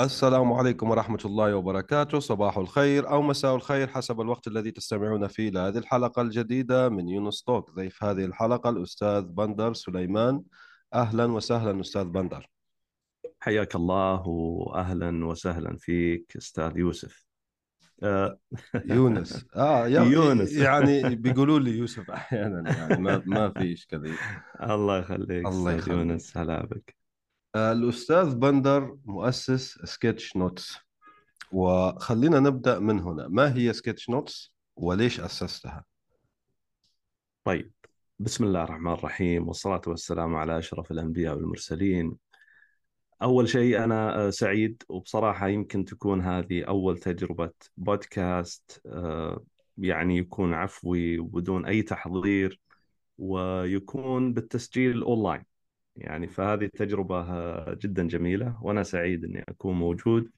السلام عليكم ورحمة الله وبركاته. صباح الخير أو مساء الخير حسب الوقت الذي تستمعون فيه لهذه الحلقة الجديدة من يونس توك. ضيف هذه الحلقة الأستاذ بندر سليمان. أهلا وسهلا أستاذ بندر. حياك الله وأهلا وسهلا فيك أستاذ يوسف. آه. يونس. آه يونس. يعني بيقولوا لي يوسف أحيانا يعني ما ما في اشكاليه الله يخليك الله يخليك. يونس. هلا بك. الأستاذ بندر مؤسس Sketch Notes وخلينا نبدأ من هنا. ما هي Sketch Notes وليش أسستها؟ طيب. بسم الله الرحمن الرحيم والصلاة والسلام على أشرف الأنبياء والمرسلين. أول شيء أنا سعيد وبصراحة يمكن تكون هذه أول تجربة بودكاست آه، يعني يكون عفوي وبدون أي تحضير ويكون بالتسجيل أونلاين يعني فهذه تجربة جدا جميلة وأنا سعيد أني أكون موجود.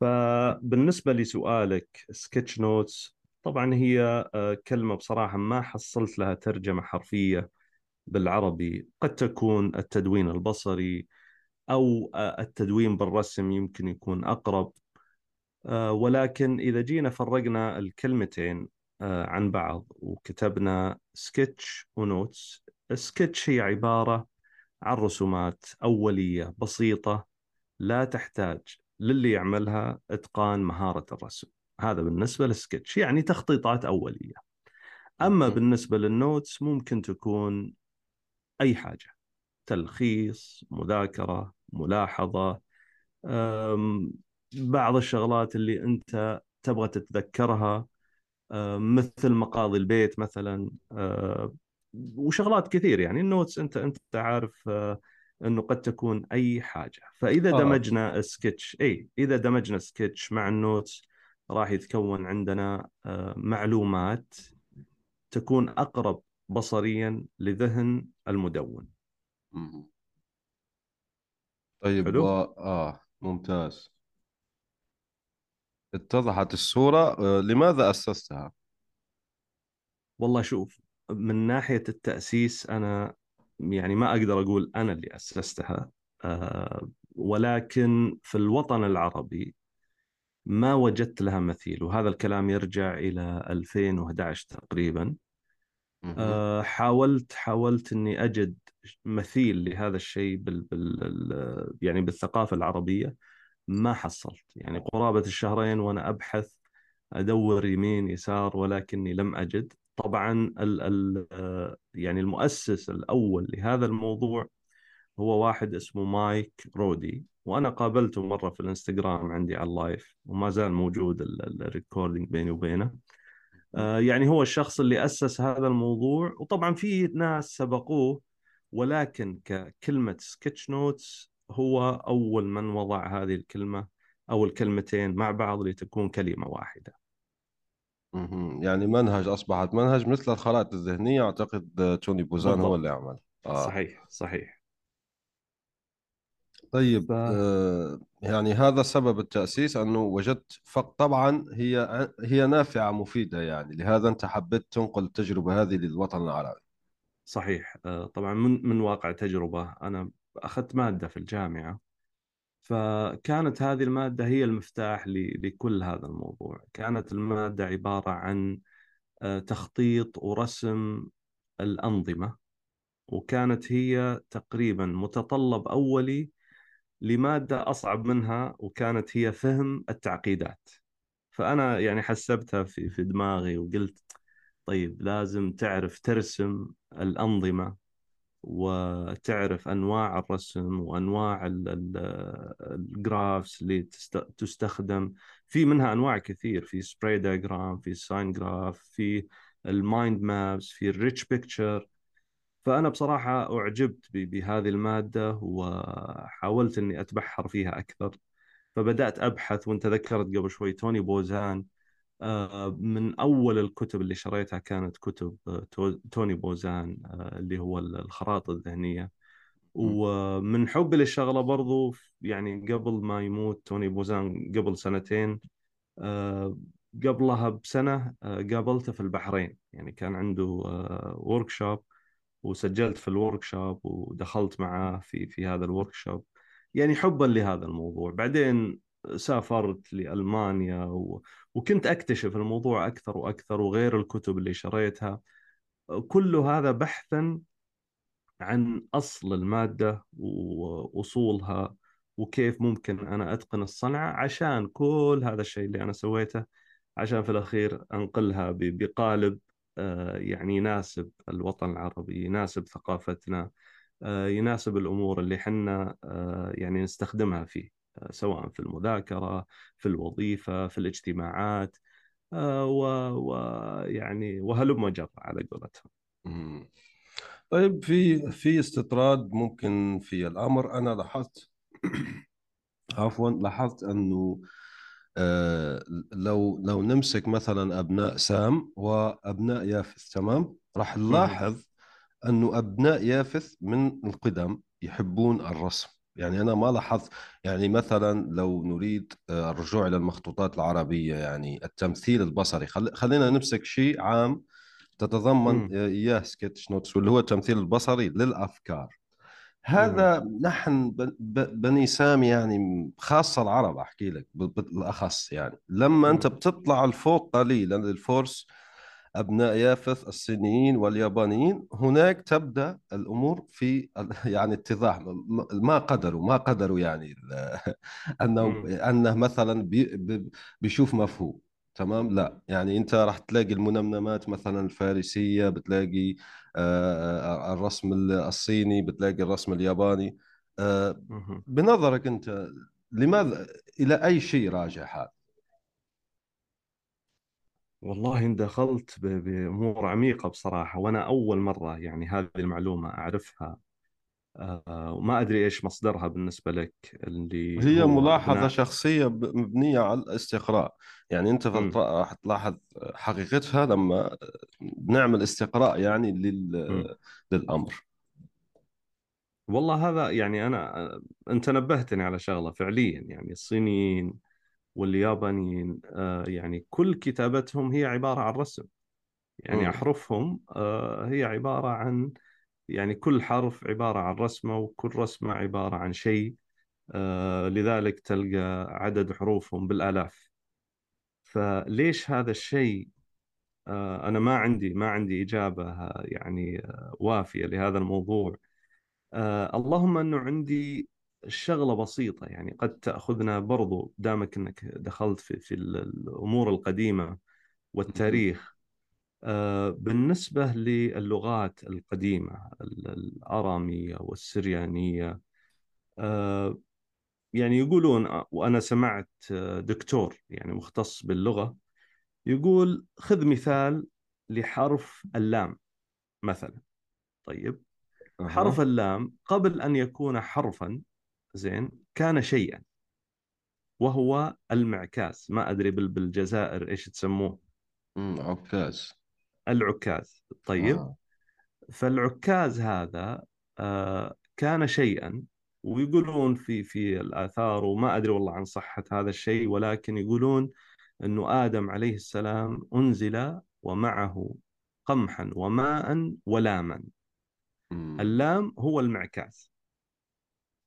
فبالنسبة لسؤالك sketch notes طبعا هي آه، كلمة بصراحة ما حصلت لها ترجمة حرفية بالعربي. قد تكون التدوين البصري أو آه، التدوين بالرسم يمكن يكون أقرب آه، ولكن إذا جينا فرقنا الكلمتين عن بعض وكتبنا sketch و notes sketch هي عبارة عن رسومات أولية بسيطة لا تحتاج للي يعملها إتقان مهارة الرسم. هذا بالنسبة للسكتش يعني تخطيطات أولية. أما بالنسبة لل notes ممكن تكون أي حاجة تلخيص مذاكرة ملاحظة بعض الشغلات اللي أنت تبغى تتذكرها مثل مقاضي البيت مثلا وشغلات كثير يعني ال notes أنت أنت عارف آه، إنه قد تكون أي حاجة فإذا آه. دمجنا سكتش اي إذا دمجنا سكتش مع ال notes راح يتكون عندنا آه، معلومات تكون أقرب بصريا لذهن المدون طيب حلو؟ و... آه ممتاز اتضحت الصورة آه، لماذا أسستها؟ والله شوف من ناحية التأسيس أنا يعني ما أقدر أقول أنا اللي أسستها آه، ولكن في الوطن العربي ما وجدت لها مثيل وهذا الكلام يرجع إلى 2011 تقريبا. آه، حاولت حاولت إني أجد مثيل لهذا الشيء بال, بال يعني بالثقافة العربية ما حصلت. يعني قرابة الشهرين وأنا أبحث أدور يمين يسار ولكني لم أجد. طبعا ال ال يعني المؤسس الأول لهذا الموضوع هو واحد اسمه مايك رودي وأنا قابلته مرة في الإنستغرام عندي على ال live وما زال موجود ال recording بيني وبينه. آه، يعني هو الشخص اللي أسس هذا الموضوع وطبعا في ناس سبقوه ولكن ككلمة sketch notes هو أول من وضع هذه الكلمة أو الكلمتين مع بعض لتكون كلمة واحدة. يعني منهج أصبحت منهج مثل الخرائط الذهنية أعتقد توني بوزان بالضبط. هو اللي عمل آه. صحيح صحيح. طيب ف... آه يعني هذا سبب التأسيس أنه وجدت فقط طبعا هي هي نافعة مفيدة يعني. لهذا أنت حبيت تنقل التجربة هذه للوطن العربي. صحيح. آه طبعا من من واقع تجربة أنا أخذت مادة في الجامعة. فكانت هذه المادة هي المفتاح لكل هذا الموضوع. كانت المادة عبارة عن آه، تخطيط ورسم الأنظمة وكانت هي تقريبا متطلب أولي لمادة أصعب منها وكانت هي فهم التعقيدات. فأنا يعني حسبتها في في دماغي وقلت طيب لازم تعرف ترسم الأنظمة وتعرف أنواع الرسم وأنواع ال graphs اللي تستخدم. في منها أنواع كثير في spray diagram في sign graph في ال mind maps في ال rich picture فأنا بصراحة أعجبت ب- بهذه المادة وحاولت أني أتبحر فيها أكثر. فبدأت أبحث وأنت ذكرت قبل شوي توني بوزان من أول الكتب اللي شريتها كانت كتب آه، تو- توني بوزان آه، اللي هو الخرائط الذهنية. ومن حبي للشغلة برضو يعني قبل ما يموت توني بوزان قبل سنتين آه، قبلها بسنة آه، قابلته في البحرين. يعني كان عنده work وسجلت في ال work ودخلت معاه في في هذا ال work يعني حبا لهذا الموضوع. بعدين سافرت لألمانيا و... وكنت أكتشف الموضوع أكثر وأكثر وغير الكتب اللي شريتها. كل هذا بحثا عن أصل المادة وأصولها وكيف ممكن أنا أتقن الصنعة عشان كل هذا الشيء اللي أنا سويته عشان في الأخير أنقلها بقالب آه، يعني يناسب الوطن العربي يناسب ثقافتنا آه، يناسب الأمور اللي حنا آه، يعني نستخدمها فيه. سواء في المذاكرة في الوظيفة في الاجتماعات آه، و- ويعني وهلم جر على قولتهم. طيب في في استطراد ممكن في الأمر. أنا لاحظت عفوا لاحظت أنه آه، لو لو نمسك مثلا أبناء سام وأبناء يافث تمام؟ راح نلاحظ أنه أبناء يافث من القدم يحبون الرسم. يعني أنا ما لاحظت يعني مثلا لو نريد آه، الرجوع إلى المخطوطات العربية يعني التمثيل البصري خل... خلينا نمسك شيء عام تتضمن مم. إياه سكتش نوتس واللي هو التمثيل البصري للأفكار مم. هذا نحن ب- ب- بني سام يعني خاصة العرب أحكي لك بالأخص يعني لما أنت مم. بتطلع لفوق قليلا للفرس أبناء يافث الصينيين واليابانيين هناك تبدأ الأمور في يعني اتضاح ما قدروا ما قدروا يعني أنه. أنه مثلا بيشوف مفهوم تمام لا يعني أنت راح تلاقي المنمنمات مثلا الفارسية بتلاقي الرسم الصيني بتلاقي الرسم الياباني. بنظرك أنت لماذا إلى أي شيء راجع هذا؟ والله إن دخلت ب- بأمور عميقة بصراحة وأنا أول مرة يعني هذه المعلومة أعرفها آه، وما أدري إيش مصدرها بالنسبة لك اللي هي هو ملاحظة أبناء شخصية ب- مبنية على الاستقراء يعني أنت مم. فت- راح تلاحظ حقيقتها لما نعمل استقراء يعني. لل... للأمر والله هذا يعني أنا آه، أنت نبهتني على شغلة فعليا يعني الصينيين واليابانيين آه، يعني كل كتابتهم هي عبارة عن رسم. يعني مم. أحرفهم آه، هي عبارة عن يعني كل حرف عبارة عن رسمة وكل رسمة عبارة عن شيء آه، لذلك تلقى عدد حروفهم بالآلاف. فليش هذا الشيء؟ أنا ما عندي ما عندي إجابة آه، يعني وافية لهذا الموضوع. اللهم أنه عندي الشغلة بسيطة يعني قد تأخذنا برضو دامك أنك دخلت في, في الأمور القديمة والتاريخ. آه، بالنسبة للغات القديمة ال- الآرامية والسريانية آه، يعني يقولون وأنا سمعت آه، دكتور يعني مختص باللغة يقول خذ مثال لحرف اللام مثلا. طيب حرف اللام قبل أن يكون حرفا زين كان شيئا وهو المعكاس ما بال- بالجزائر إيش تسموه. عكاز العكاز طيب آه. فالعكاز هذا آه، كان شيئا ويقولون في في الآثار وما أدري والله عن صحة هذا الشيء ولكن يقولون أنه آدم عليه السلام أنزل ومعه قمحا وماء ولاما. اللام هو المعكاس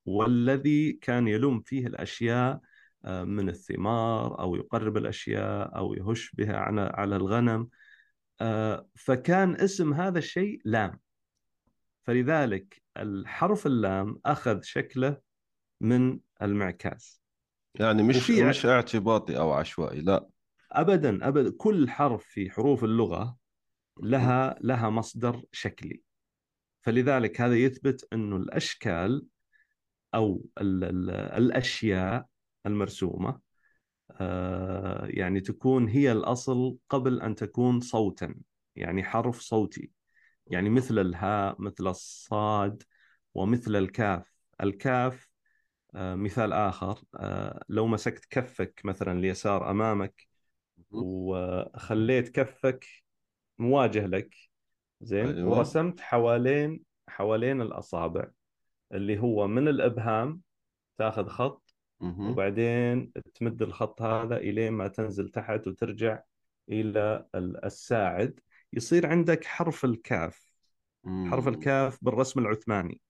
والذي كان يلم فيه الأشياء آه، من الثمار أو يقرب الأشياء أو يهش بها على الغنم آه، فكان اسم هذا الشيء لام. فلذلك الحرف اللام أخذ شكله من المعكاس. يعني مش مش اعتباطي أو عشوائي لا. أبدا أبدا كل حرف في حروف اللغة لها لها مصدر شكلي. فلذلك هذا يثبت أنه الأشكال أو ال ال الأشياء المرسومة. آه، يعني تكون هي الأصل قبل أن تكون صوتا يعني حرف صوتي. يعني مثل الهاء مثل الصاد ومثل الكاف. الكاف آه، مثال آخر. آه، لو مسكت كفك مثلا اليسار أمامك وخليت كفك مواجه لك زين أيوة. ورسمت حوالين حوالين الأصابع. اللي هو من الإبهام تاخذ خط. وبعدين تمد الخط هذا إلين ما تنزل تحت وترجع إلى ال- الساعد يصير عندك حرف الكاف حرف مم. الكاف بالرسم العثماني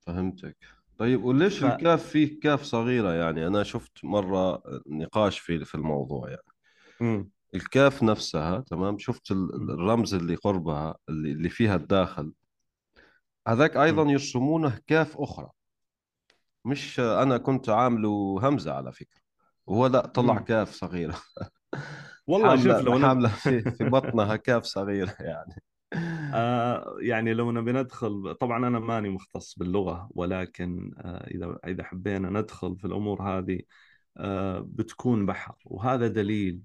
فهمتك طيب وليش ف- الكاف فيه كاف صغيرة يعني أنا شفت مرة نقاش في في الموضوع يعني مم. الكاف نفسها تمام شفت. الرمز اللي قربها اللي اللي فيها الداخل هذاك أيضا مم. يرسمونه كاف أخرى. مش أنا كنت عامله همزة على فكرة. وهو لا طلع مم. كاف صغيرة والله شوف لو نب... حاملة في في بطنها كاف صغيرة يعني. آه يعني لو نبي ندخل طبعا أنا ماني مختص باللغة ولكن آه إذا إذا حبينا ندخل في الأمور هذه آه بتكون بحر. وهذا دليل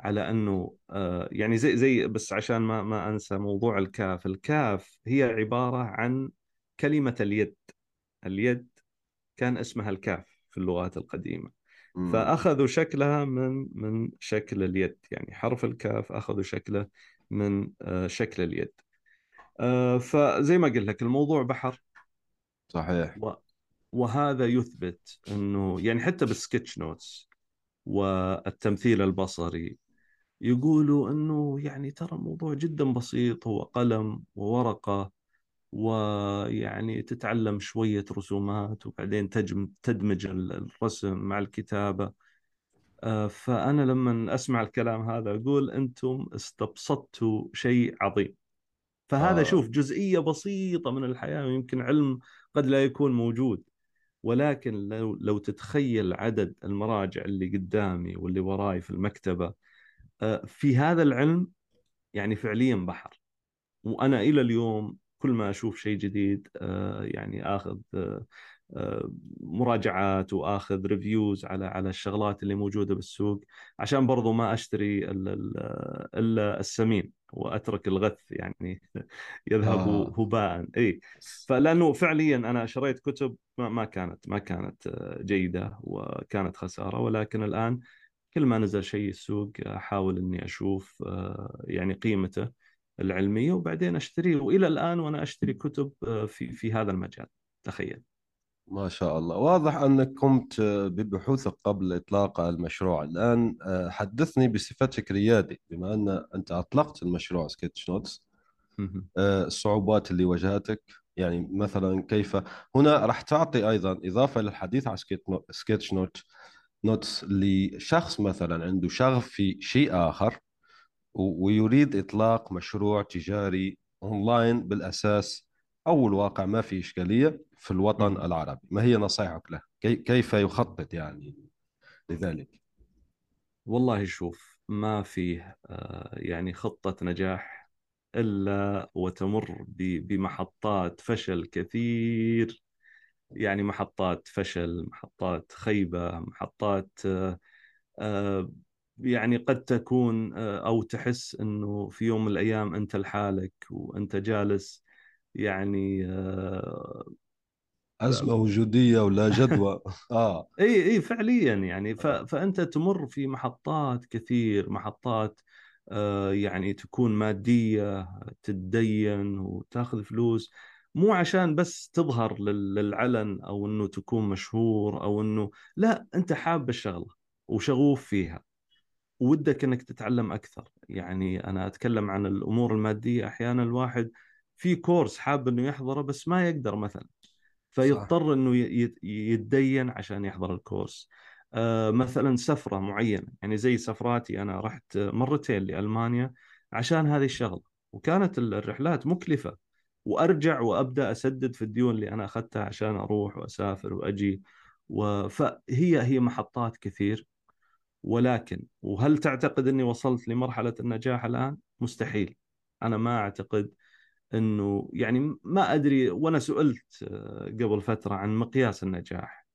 على أنه آه يعني زي زي بس عشان ما ما أنسى موضوع الكاف، الكاف هي عبارة عن كلمة اليد. اليد كان اسمها الكاف في اللغات القديمة. مم. فأخذوا شكلها من من شكل اليد، يعني حرف الكاف أخذوا شكله من آه شكل اليد. آه، فزي ما قلت لك الموضوع بحر صحيح و- وهذا يثبت إنه يعني حتى بالسكتش نوتس والتمثيل البصري يقولوا إنه يعني ترى الموضوع جدا بسيط هو قلم وورقة ويعني تتعلم شوية رسومات وبعدين تجم تدمج ال- الرسم مع الكتابة. آه، فأنا لما أسمع الكلام هذا أقول أنتم استبسطتوا شيء عظيم. فهذا آه. شوف جزئية بسيطة من الحياة ويمكن علم قد لا يكون موجود. ولكن لو لو تتخيل عدد المراجع اللي قدامي واللي وراي في المكتبة آه، في هذا العلم يعني فعليا بحر. وأنا إلى اليوم كل ما أشوف شيء جديد آه، يعني آخذ آه، آه، مراجعات وآخذ ريفيوز على على الشغلات اللي موجودة بالسوق عشان برضو ما أشتري ال- ال- إلا السمين وأترك الغث يعني يذهب آه. هباء. إي فلأنه فعليا أنا شريت كتب ما كانت ما كانت آه، جيدة وكانت خسارة ولكن الآن كل ما نزل شيء السوق أحاول إني أشوف آه، يعني قيمته العلمية وبعدين اشتريه وإلى الآن وأنا أشتري كتب آه، في في هذا المجال. تخيل. ما شاء الله. واضح أنك قمت ببحوثك قبل إطلاق المشروع. الآن آه، حدثني بصفتك ريادي. بما أن أنت أطلقت المشروع سكتش نوتس. آه، الصعوبات اللي واجهتك يعني مثلا كيف هنا راح تعطي أيضا إضافة للحديث عن sketch note. notes لشخص مثلا عنده شغف في شيء آخر ويريد إطلاق مشروع تجاري أونلاين بالأساس أو الواقع ما في إشكالية في الوطن. العربي. ما هي نصائحك له؟ كي- كيف يخطط يعني لذلك؟ والله شوف ما فيه آه، يعني خطة نجاح إلا وتمر بمحطات فشل كثير يعني محطات فشل محطات خيبة محطات آه، آه، يعني قد تكون آه، أو تحس أنه في يوم من الأيام أنت لحالك وأنت جالس يعني أزمة وجودية ولا جدوى. آه. إي إي فعليا يعني. ف... فانت تمر في محطات كثير محطات يعني تكون مادية تتدين وتأخذ فلوس. مو عشان بس تظهر لل... للعلن أو إنه تكون مشهور أو إنه لا أنت حاب الشغلة وشغوف فيها. ودك إنك تتعلم أكثر. يعني أنا أتكلم عن الأمور المادية. أحيانا الواحد في كورس حاب إنه يحضره بس ما يقدر مثلا. فيضطر إنه يتدين عشان يحضر الكورس. آه، مثلا سفرة معينة. يعني زي سفراتي أنا رحت مرتين لألمانيا عشان هذه الشغلة. وكانت ال- الرحلات مكلفة. وأرجع وأبدأ أسدد في الديون اللي أنا أخذتها عشان أروح وأسافر وأجي. و- فهي هي محطات كثير. ولكن وهل تعتقد إني وصلت لمرحلة النجاح الآن؟ مستحيل. أنا ما أعتقد إنه يعني ما أدري وأنا سئلت آه، قبل فترة عن مقياس النجاح.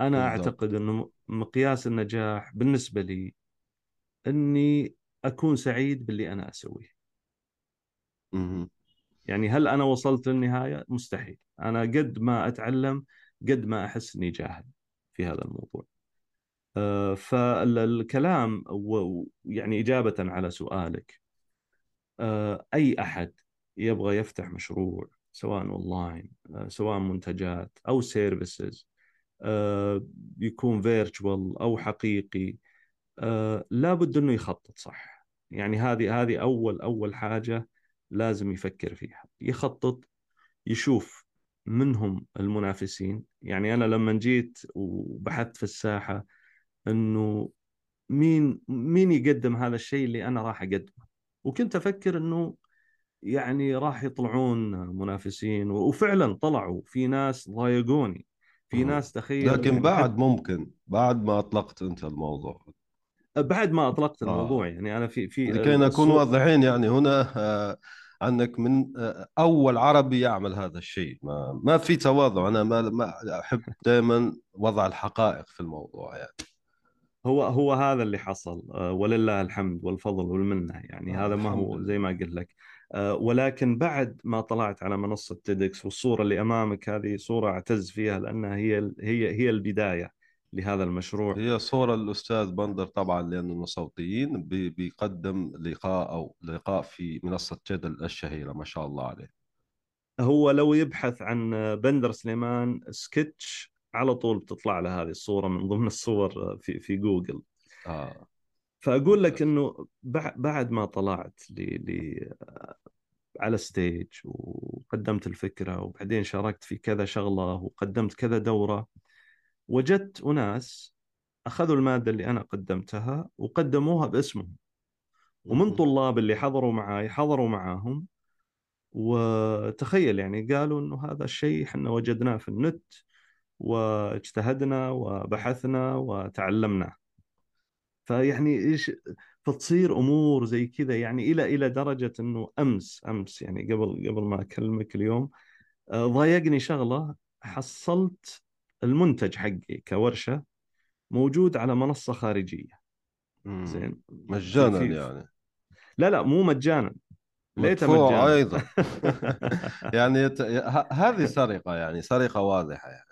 أنا بالضبط. أعتقد إنه مقياس النجاح بالنسبة لي إني أكون سعيد باللي أنا أسويه. يعني هل أنا وصلت للنهاية؟ مستحيل. أنا قد ما أتعلم قد ما أحس إني جاهل في هذا الموضوع. آه، فالكلام يعني إجابة على سؤالك آه، أي أحد يبغى يفتح مشروع سواء اونلاين آه، سواء منتجات أو services يكون فيرتشوال أو حقيقي لابد إنه يخطط صح. يعني هذه هذه أول أول حاجة لازم يفكر فيها يخطط يشوف من هم المنافسين. يعني أنا لما جيت وبحثت في الساحة أنه مين مين يقدم هذا الشيء اللي أنا راح أقدمه؟ وكنت أفكر أنه يعني راح يطلعون منافسين وفعلا طلعوا. في ناس ضايقوني في ناس تخيل لكن يعني بعد ممكن بعد ما أطلقت أنت الموضوع بعد ما أطلقت الموضوع آه. يعني أنا في في لكي نكون واضحين يعني هنا آه، أنك من آه، أول عربي يعمل هذا الشيء. ما ما في تواضع. أنا ما ما أحب دائما وضع الحقائق في الموضوع يعني. هو هو هذا اللي حصل آه، ولله الحمد والفضل والمنة يعني. آه، هذا ما هو. زي ما قلت لك. آه، ولكن بعد ما طلعت على منصة تيدكس والصورة اللي أمامك هذه صورة أعتز فيها لأنها هي هي هي البداية. لهذا المشروع. هي صورة الأستاذ بندر طبعا لأنه صوتيين بي- بيقدم لقاء أو لقاء في منصة جدل الشهيرة ما شاء الله عليه. هو لو يبحث عن بندر سليمان سكتش على طول بتطلع له هذه الصورة من ضمن الصور في في جوجل. آه. فأقول لك بع- بعد ما طلعت ل ل على stage وقدمت الفكرة وبعدين شاركت في كذا شغلة وقدمت كذا دورة وجدت أناس أخذوا المادة اللي أنا قدمتها وقدموها باسمهم ومن. طلاب اللي حضروا معاي حضروا معاهم وتخيل يعني قالوا إنه هذا الشيء إحنا وجدناه في النت واجتهدنا وبحثنا وتعلمناه فيعني إيش فتصير أمور زي كذا يعني إلى إلى درجة إنه أمس أمس يعني قبل قبل ما أكلمك اليوم آه، ضايقني شغلة حصلت المنتج حقي كورشة موجود على منصة خارجية. زين؟ مجانا يعني. لا لا مو مجانا. ليته مجانا. أيضا. يعني يت... ه- هذه سرقة يعني سرقة واضحة يعني.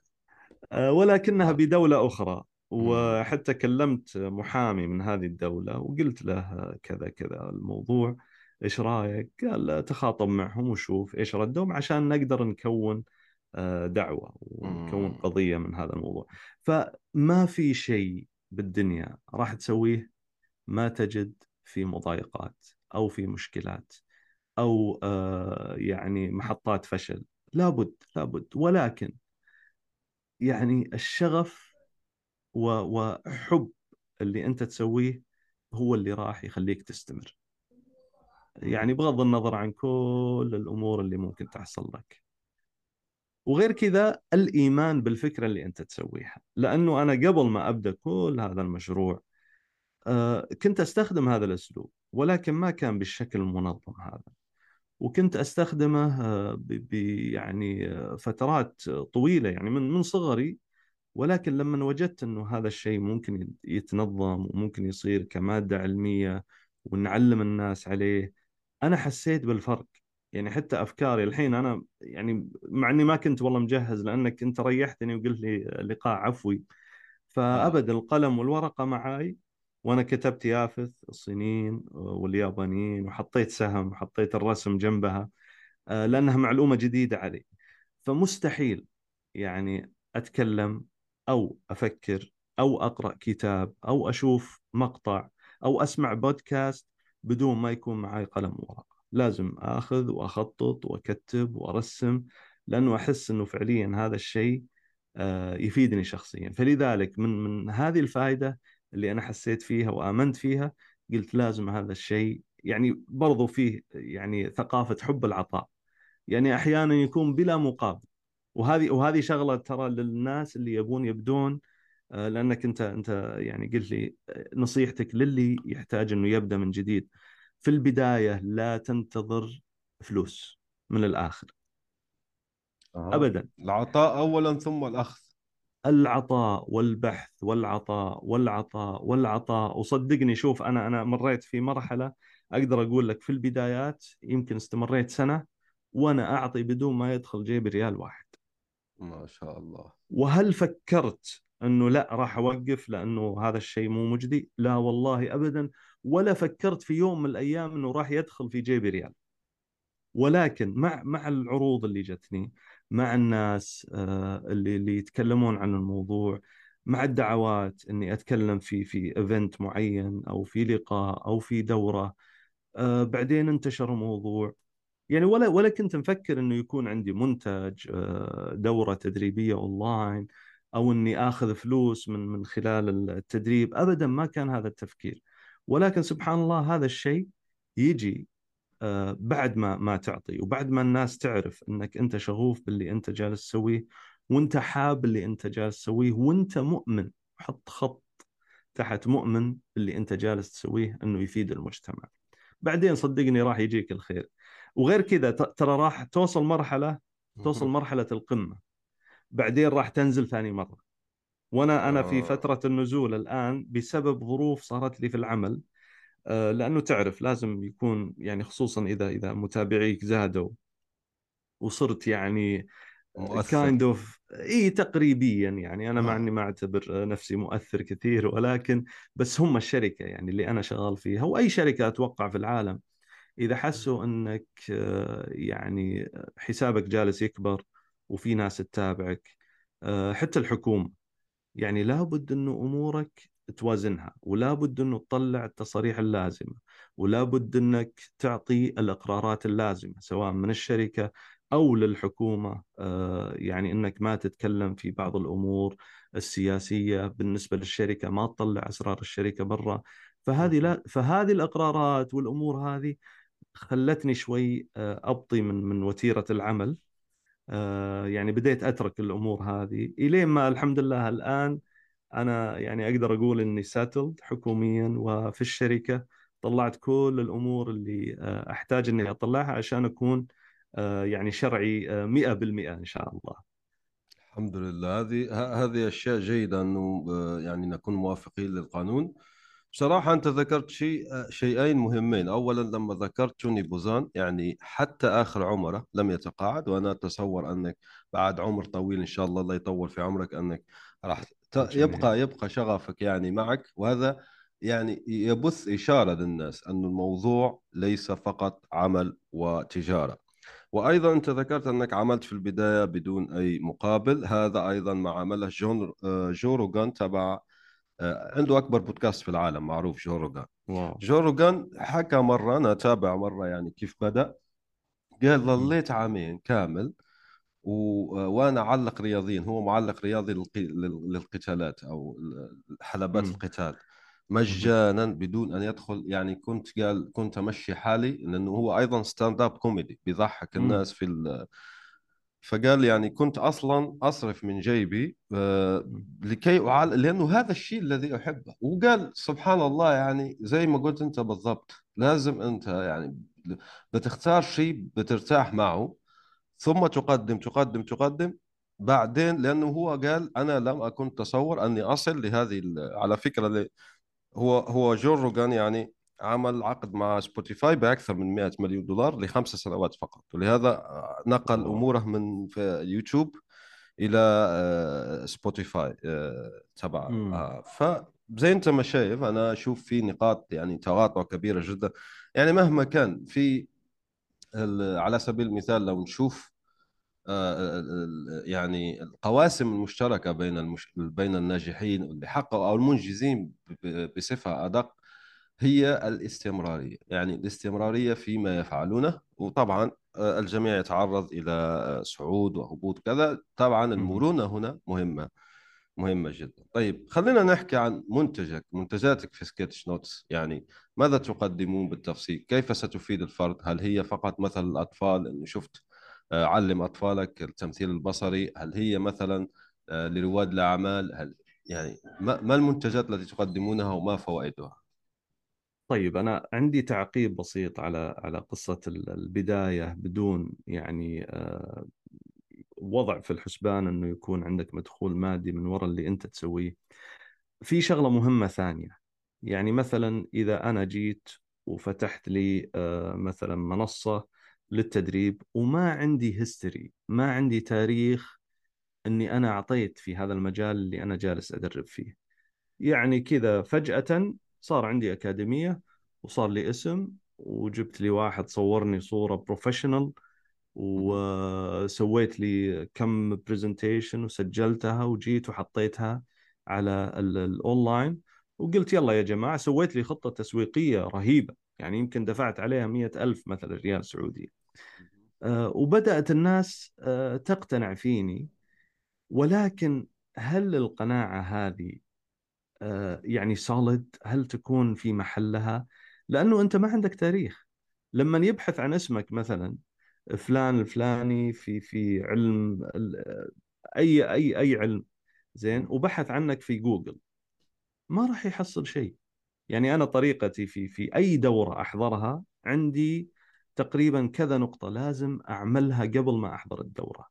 آه، ولكنها. بدولة أخرى. وحتى كلمت محامي من هذه الدولة وقلت له كذا كذا الموضوع. إيش رأيك؟ قال تخاطب معهم وشوف إيش ردهم عشان نقدر نكون آه، دعوة ونكون مم. قضية من هذا الموضوع. فما في شيء بالدنيا راح تسويه ما تجد في مضايقات أو في مشكلات أو آه، يعني محطات فشل. لابد لابد. ولكن يعني الشغف وحب اللي أنت تسويه هو اللي راح يخليك تستمر. يعني بغض النظر عن كل الأمور اللي ممكن تحصل لك. وغير كذا الإيمان بالفكرة اللي أنت تسويها. لأنه أنا قبل ما أبدأ كل هذا المشروع آه، كنت أستخدم هذا الأسلوب ولكن ما كان بالشكل المنظم هذا. وكنت أستخدمه آه، يعني آه، فترات طويلة يعني من من صغري. ولكن لما وجدت إنه هذا الشيء ممكن يتنظم وممكن يصير كمادة علمية ونعلم الناس عليه أنا حسيت بالفرق. يعني حتى أفكاري الحين أنا يعني مع إني ما كنت والله مجهز لأنك أنت ريحتني وقلت لي لقاء عفوي. فأبد القلم والورقة معاي وأنا كتبت يافث الصينيين واليابانيين وحطيت سهم وحطيت الرسم جنبها آه، لأنها معلومة جديدة علي. فمستحيل يعني أتكلم أو أفكر أو أقرأ كتاب أو أشوف مقطع أو أسمع بودكاست بدون ما يكون معي قلم وورقه لازم آخذ وأخطط وأكتب وأرسم لأنه أحس إنه فعليا هذا الشيء آه، يفيدني شخصيا. فلذلك من من هذه الفائدة اللي أنا حسيت فيها وآمنت فيها قلت لازم هذا الشيء يعني برضو فيه يعني ثقافة حب العطاء. يعني أحيانا يكون بلا مقابل. وهذه وهذه شغلة ترى للناس اللي يبون يبدون آه، لأنك أنت أنت يعني قلت لي آه، نصيحتك للي يحتاج إنه يبدأ من جديد. في البداية لا تنتظر فلوس من الآخر. آه. ابدا. العطاء أولا ثم الأخذ. العطاء والبحث والعطاء والعطاء والعطاء. وصدقني شوف أنا أنا مريت في مرحلة أقدر أقول لك في البدايات يمكن استمريت سنة وأنا أعطي بدون ما يدخل جيبي ريال واحد. ما شاء الله. وهل فكرت إنه لا راح أوقف لأنه هذا الشيء مو مجدي؟ لا والله ابدا. ولا فكرت في يوم من الأيام إنه راح يدخل في جيبي ريال. ولكن مع مع العروض اللي جتني مع الناس آه، اللي اللي يتكلمون عن الموضوع مع الدعوات إني أتكلم في في event معين أو في لقاء أو في دورة آه، بعدين انتشر الموضوع. يعني ولا ولا كنت مفكر إنه يكون عندي منتج آه، دورة تدريبية اونلاين أو إني آخذ فلوس من من خلال التدريب. ابدا ما كان هذا التفكير. ولكن سبحان الله هذا الشيء يجي آه، بعد ما ما تعطي وبعد ما الناس تعرف إنك أنت شغوف باللي أنت جالس تسويه وأنت حاب اللي أنت جالس تسويه وأنت مؤمن حط خط تحت مؤمن باللي أنت جالس تسويه إنه يفيد المجتمع. بعدين صدقني راح يجيك الخير. وغير كذا ترى راح توصل مرحلة توصل مرحلة القمة. بعدين راح تنزل ثاني مرة. وأنا أنا في آه. فترة النزول الآن بسبب ظروف صارت لي في العمل آه، لأنه تعرف لازم يكون يعني خصوصا إذا إذا متابعيك زادوا وصرت يعني kind of a تقريبيا يعني. أنا مع إني ما أعتبر نفسي مؤثر كثير ولكن بس هم الشركة يعني اللي أنا شغال فيها وأي شركة أتوقع في العالم. إذا حسوا إنك آه، يعني حسابك جالس يكبر وفي ناس تتابعك حتى الحكومة. يعني لابد إنه أمورك توازنها ولا بد إنه تطلع التصاريح اللازمة ولا بد إنك تعطي الإقرارات اللازمة سواء من الشركة أو للحكومة. آه، يعني إنك ما تتكلم في بعض الأمور السياسية. بالنسبة للشركة ما تطلع أسرار الشركة برا. فهذه لا فهذه الإقرارات والأمور هذه خلتني شوي آه، أبطي من من وتيرة العمل. يعني بديت أترك الأمور هذه إلين ما الحمد لله الآن أنا يعني أقدر أقول إني ساتلد حكوميا وفي الشركة طلعت كل الأمور اللي آه، أحتاج إني أطلعها عشان أكون يعني شرعي 100% إن شاء الله. الحمد لله هذه هذه أشياء جيدة إنه يعني نكون موافقين للقانون بصراحة أنت ذكرت شيء شيئين مهمين. أولا لما ذكرت توني بوزان يعني حتى آخر عمره لم يتقاعد وأنا أتصور أنك بعد عمر طويل إن شاء الله الله يطول في عمرك أنك راح يبقى يبقى شغفك يعني معك. وهذا يعني يبث إشارة للناس أن الموضوع ليس فقط عمل وتجارة. وأيضا أنت ذكرت أنك عملت في البداية بدون أي مقابل. هذا أيضا ما عمله جون آه، جو روجان تبع آه، عنده أكبر بودكاست في العالم معروف جو روجان. جو روجان حكى مرة أنا أتابع مرة يعني كيف بدأ. قال ظليت عامين كامل و... وأنا أعلق رياضيا هو معلق رياضي للق... للقتالات أو حلبات م. القتال. مجانا بدون أن يدخل يعني كنت قال كنت أمشي حالي لأنه هو أيضا stand up comedy بيضحك الناس في ال... فقال يعني كنت أصلا أصرف من جيبي آه، لكي أعال... لأنه هذا الشيء الذي أحبه. وقال سبحان الله يعني زي ما قلت أنت بالضبط لازم أنت يعني بتختار شيء بترتاح معه ثم تقدم تقدم تقدم. بعدين لأنه هو قال أنا لم أكن تصور أني أصل لهذه على فكرة هو هو جو روجان يعني عمل عقد مع سبوتيفاي بأكثر من 100 مليون دولار لخمس سنوات فقط. ولهذا نقل أموره من يوتيوب إلى آه، سبوتيفاي آه، تبع آه، فزي أنت ما شايف أنا أشوف في نقاط يعني تقاطع كبيرة جدا. يعني مهما كان في على سبيل المثال لو نشوف يعني القواسم المشتركة بين المش... بين الناجحين اللي حققوا أو المنجزين بصفة أدق هي الاستمرارية. يعني الاستمرارية فيما يفعلونه وطبعا آه، الجميع يتعرض إلى آه، صعود وهبوط كذا. طبعا المرونة هنا مهمة مهمة جدا. طيب خلينا نحكي عن منتجك منتجاتك في سكتش نوتس. يعني ماذا تقدمون بالتفصيل؟ كيف ستفيد الفرد؟ هل هي فقط مثل الأطفال؟ أنه شفت آه، علم أطفالك التمثيل البصري. هل هي مثلا لرواد الأعمال؟ هل يعني ما المنتجات التي تقدمونها وما فوائدها؟ طيب أنا عندي تعقيب بسيط على على قصة البداية بدون يعني آه، وضع في الحسبان أنه يكون عندك مدخول مادي من وراء اللي أنت تسويه. في شغلة مهمة ثانية يعني مثلا إذا أنا جيت وفتحت لي آه، مثلا منصة للتدريب وما عندي هيستوري ما عندي تاريخ إني أنا أعطيت في هذا المجال اللي أنا جالس أدرب فيه. يعني كذا فجأة صار عندي أكاديمية وصار لي اسم وجبت لي واحد صورني صورة professional وسويت لي كم presentation وسجلتها وجيت وحطيتها على الاونلاين وقلت يلا يا جماعة سويت لي خطة تسويقية رهيبة يعني يمكن دفعت عليها مية ألف مثلا ريال سعودي. آه، وبدأت الناس آه، تقتنع فيني ولكن هل القناعة هذه يعني سوليد هل تكون في محلها؟ لأنه أنت ما عندك تاريخ. لما يبحث عن اسمك مثلا فلان الفلاني في في علم أي أي أي علم زين وبحث عنك في جوجل ما راح يحصل شيء. يعني أنا طريقتي في في أي دورة أحضرها عندي تقريبا كذا نقطة لازم أعملها قبل ما أحضر الدورة.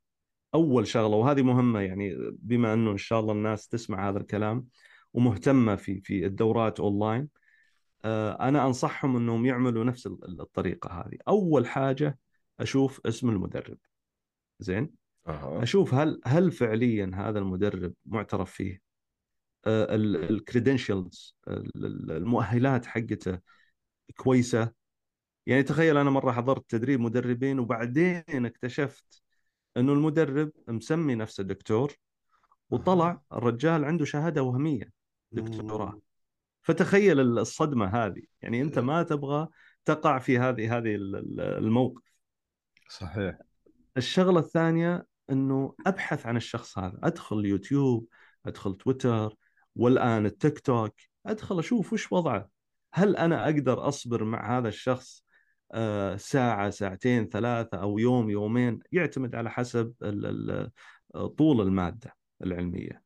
أول شغلة وهذه مهمة يعني بما أنه إن شاء الله الناس تسمع هذا الكلام ومهتمة في في الدورات أونلاين. آه، أنا أنصحهم إنهم يعملوا نفس الطريقة هذه. أول حاجة أشوف اسم المدرب. زين؟ أه. أشوف هل هل فعليا هذا المدرب معترف فيه؟ ال credentials المؤهلات حقته كويسة؟ يعني تخيل أنا مرة حضرت تدريب مدربين وبعدين اكتشفت إنه المدرب مسمي نفسه دكتور وطلع الرجال عنده شهادة وهمية. دكتوراه. فتخيل الصدمة هذه. يعني أنت ما تبغى تقع في هذه هذه الموقف. صحيح. الشغلة الثانية إنه أبحث عن الشخص هذا. أدخل اليوتيوب أدخل تويتر والآن التيك توك. أدخل أشوف وش وضعه. هل أنا أقدر أصبر مع هذا الشخص آه، ساعة ساعتين ثلاثة أو يوم يومين؟ يعتمد على حسب طول المادة العلمية.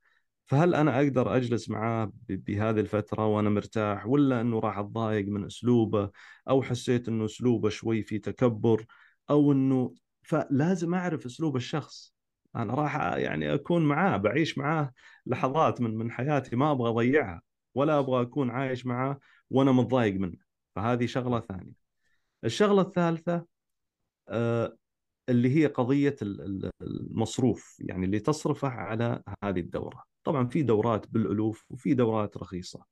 فهل أنا أقدر أجلس معاه بهذه الفترة وأنا مرتاح ولا إنه راح أتضايق من أسلوبه أو حسيت إنه أسلوبه شوي في تكبر أو إنه فلازم أعرف أسلوب الشخص. أنا راح يعني أكون معاه بعيش معاه لحظات من من حياتي ما أبغى أضيعها ولا أبغى أكون عايش معاه وأنا متضايق منه. فهذه شغلة ثانية. الشغلة الثالثة آه، اللي هي قضية المصروف يعني اللي تصرفه على هذه الدورة. طبعا في دورات بالألوف وفي دورات رخيصة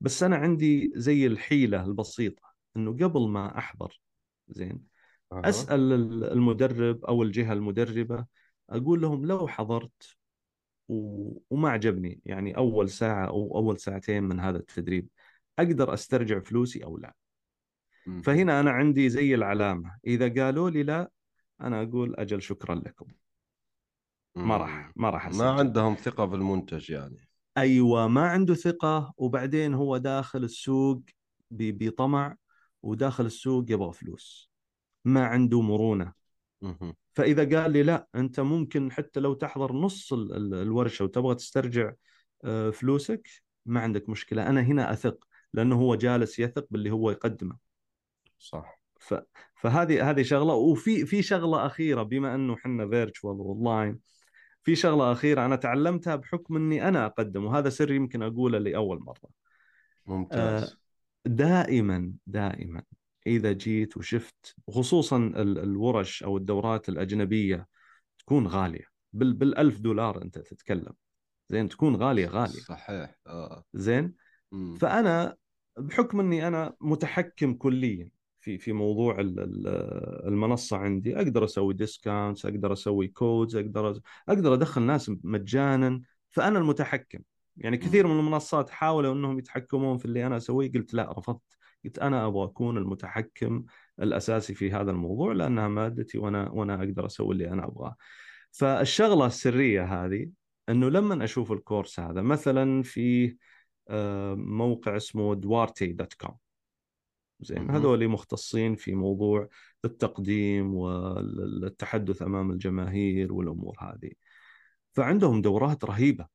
بس أنا عندي زي الحيلة البسيطة إنه قبل ما أحضر زين أه. أسأل المدرب أو الجهة المدربة أقول لهم لو حضرت و... وما عجبني يعني أول ساعة أو أول ساعتين من هذا التدريب أقدر أسترجع فلوسي أو لا. فهنا أنا عندي زي العلامة إذا قالوا لي لا أنا أقول أجل شكرا لكم. ما راح ما راح ما عندهم ثقة بالمنتج يعني. أيوه ما عنده ثقة وبعدين هو داخل السوق بطمع وداخل السوق يبغى فلوس. ما عنده مرونة. فإذا قال لي لا أنت ممكن حتى لو تحضر نص الورشة وتبغى تسترجع آه، فلوسك ما عندك مشكلة. أنا هنا أثق لأنه هو جالس يثق باللي هو يقدمه. صح. ف... فهذه هذه شغلة. وفي في شغلة أخيرة بما أنه إحنا virtual online في شغلة أخيرة أنا تعلمتها بحكم إني أنا أقدم وهذا سر يمكن أقوله لأول مرة. ممتاز. آه، دائما دائما إذا جيت وشفت خصوصا الورش أو الدورات الأجنبية تكون غالية. بال بالألف دولار أنت تتكلم. زين تكون غالية غالية. صحيح. آه. زين. فأنا بحكم إني أنا متحكم كليا في في موضوع المنصة عندي. أقدر أسوي discounts أقدر أسوي codes أقدر أقدر أدخل ناس مجانا. فأنا المتحكم. يعني كثير من المنصات حاولوا إنهم يتحكمون في اللي أنا أسويه. قلت لا رفضت. قلت أنا أبغى أكون المتحكم الأساسي في هذا الموضوع لأنها مادتي وأنا وأنا أقدر أسوي اللي أنا أبغاه. فالشغلة السرية هذه إنه لما أشوف ال course هذا؟ مثلا في آه، موقع اسمه دوارتي dot com. زين. هذول مختصين في موضوع التقديم والتحدث أمام الجماهير والأمور هذه. فعندهم دورات رهيبة.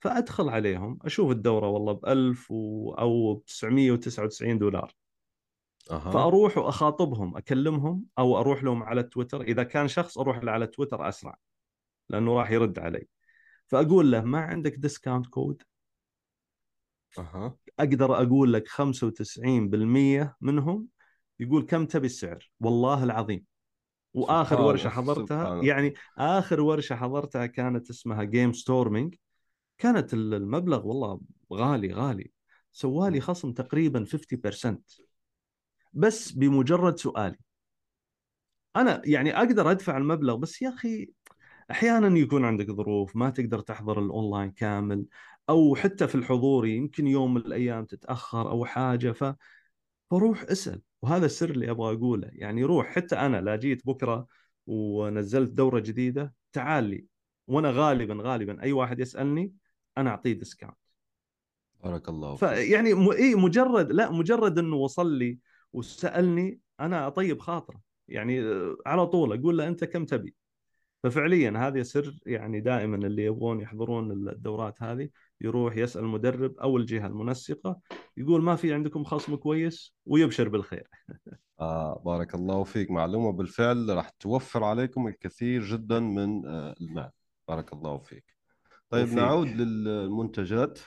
فأدخل عليهم أشوف الدورة والله ب 1000 أو ب 999 دولار. أه. فأروح وأخاطبهم أكلمهم أو أروح لهم على تويتر. إذا كان شخص أروح له على تويتر أسرع لأنه راح يرد علي. فأقول له ما عندك discount code أه. أقدر أقول لك 95% منهم يقول كم تبي السعر والله العظيم وآخر ورشة حضرتها. يعني آخر ورشة حضرتها كانت اسمها game storming كانت ال- المبلغ والله غالي غالي سوالي. خصم تقريبا 50% بس بمجرد سؤالي أنا يعني أقدر أدفع المبلغ بس يا أخي أحيانا يكون عندك ظروف ما تقدر تحضر الأونلاين كامل أو حتى في الحضوري يمكن يوم من الأيام تتأخر أو حاجة ف فروح اسأل. وهذا السر اللي أبغى أقوله. يعني روح حتى أنا لا جيت بكرة ونزلت دورة جديدة تعال لي. وأنا غالبا غالبا أي واحد يسألني أنا أعطيه discount بارك الله فيك. فيعني م... إيه مجرد لا مجرد إنه وصل لي وسألني أنا أطيب خاطرة. يعني آه، على طول أقول له أنت كم تبي؟ ففعليا هذا سر يعني دائما اللي يبغون يحضرون الدورات هذه يروح يسأل المدرب أو الجهة المنسقة يقول ما في عندكم خصم كويس ويبشر بالخير. آه بارك الله فيك. معلومة بالفعل راح توفر عليكم الكثير جدا من آه المال. بارك الله فيك. طيب وفيك. نعود للمنتجات.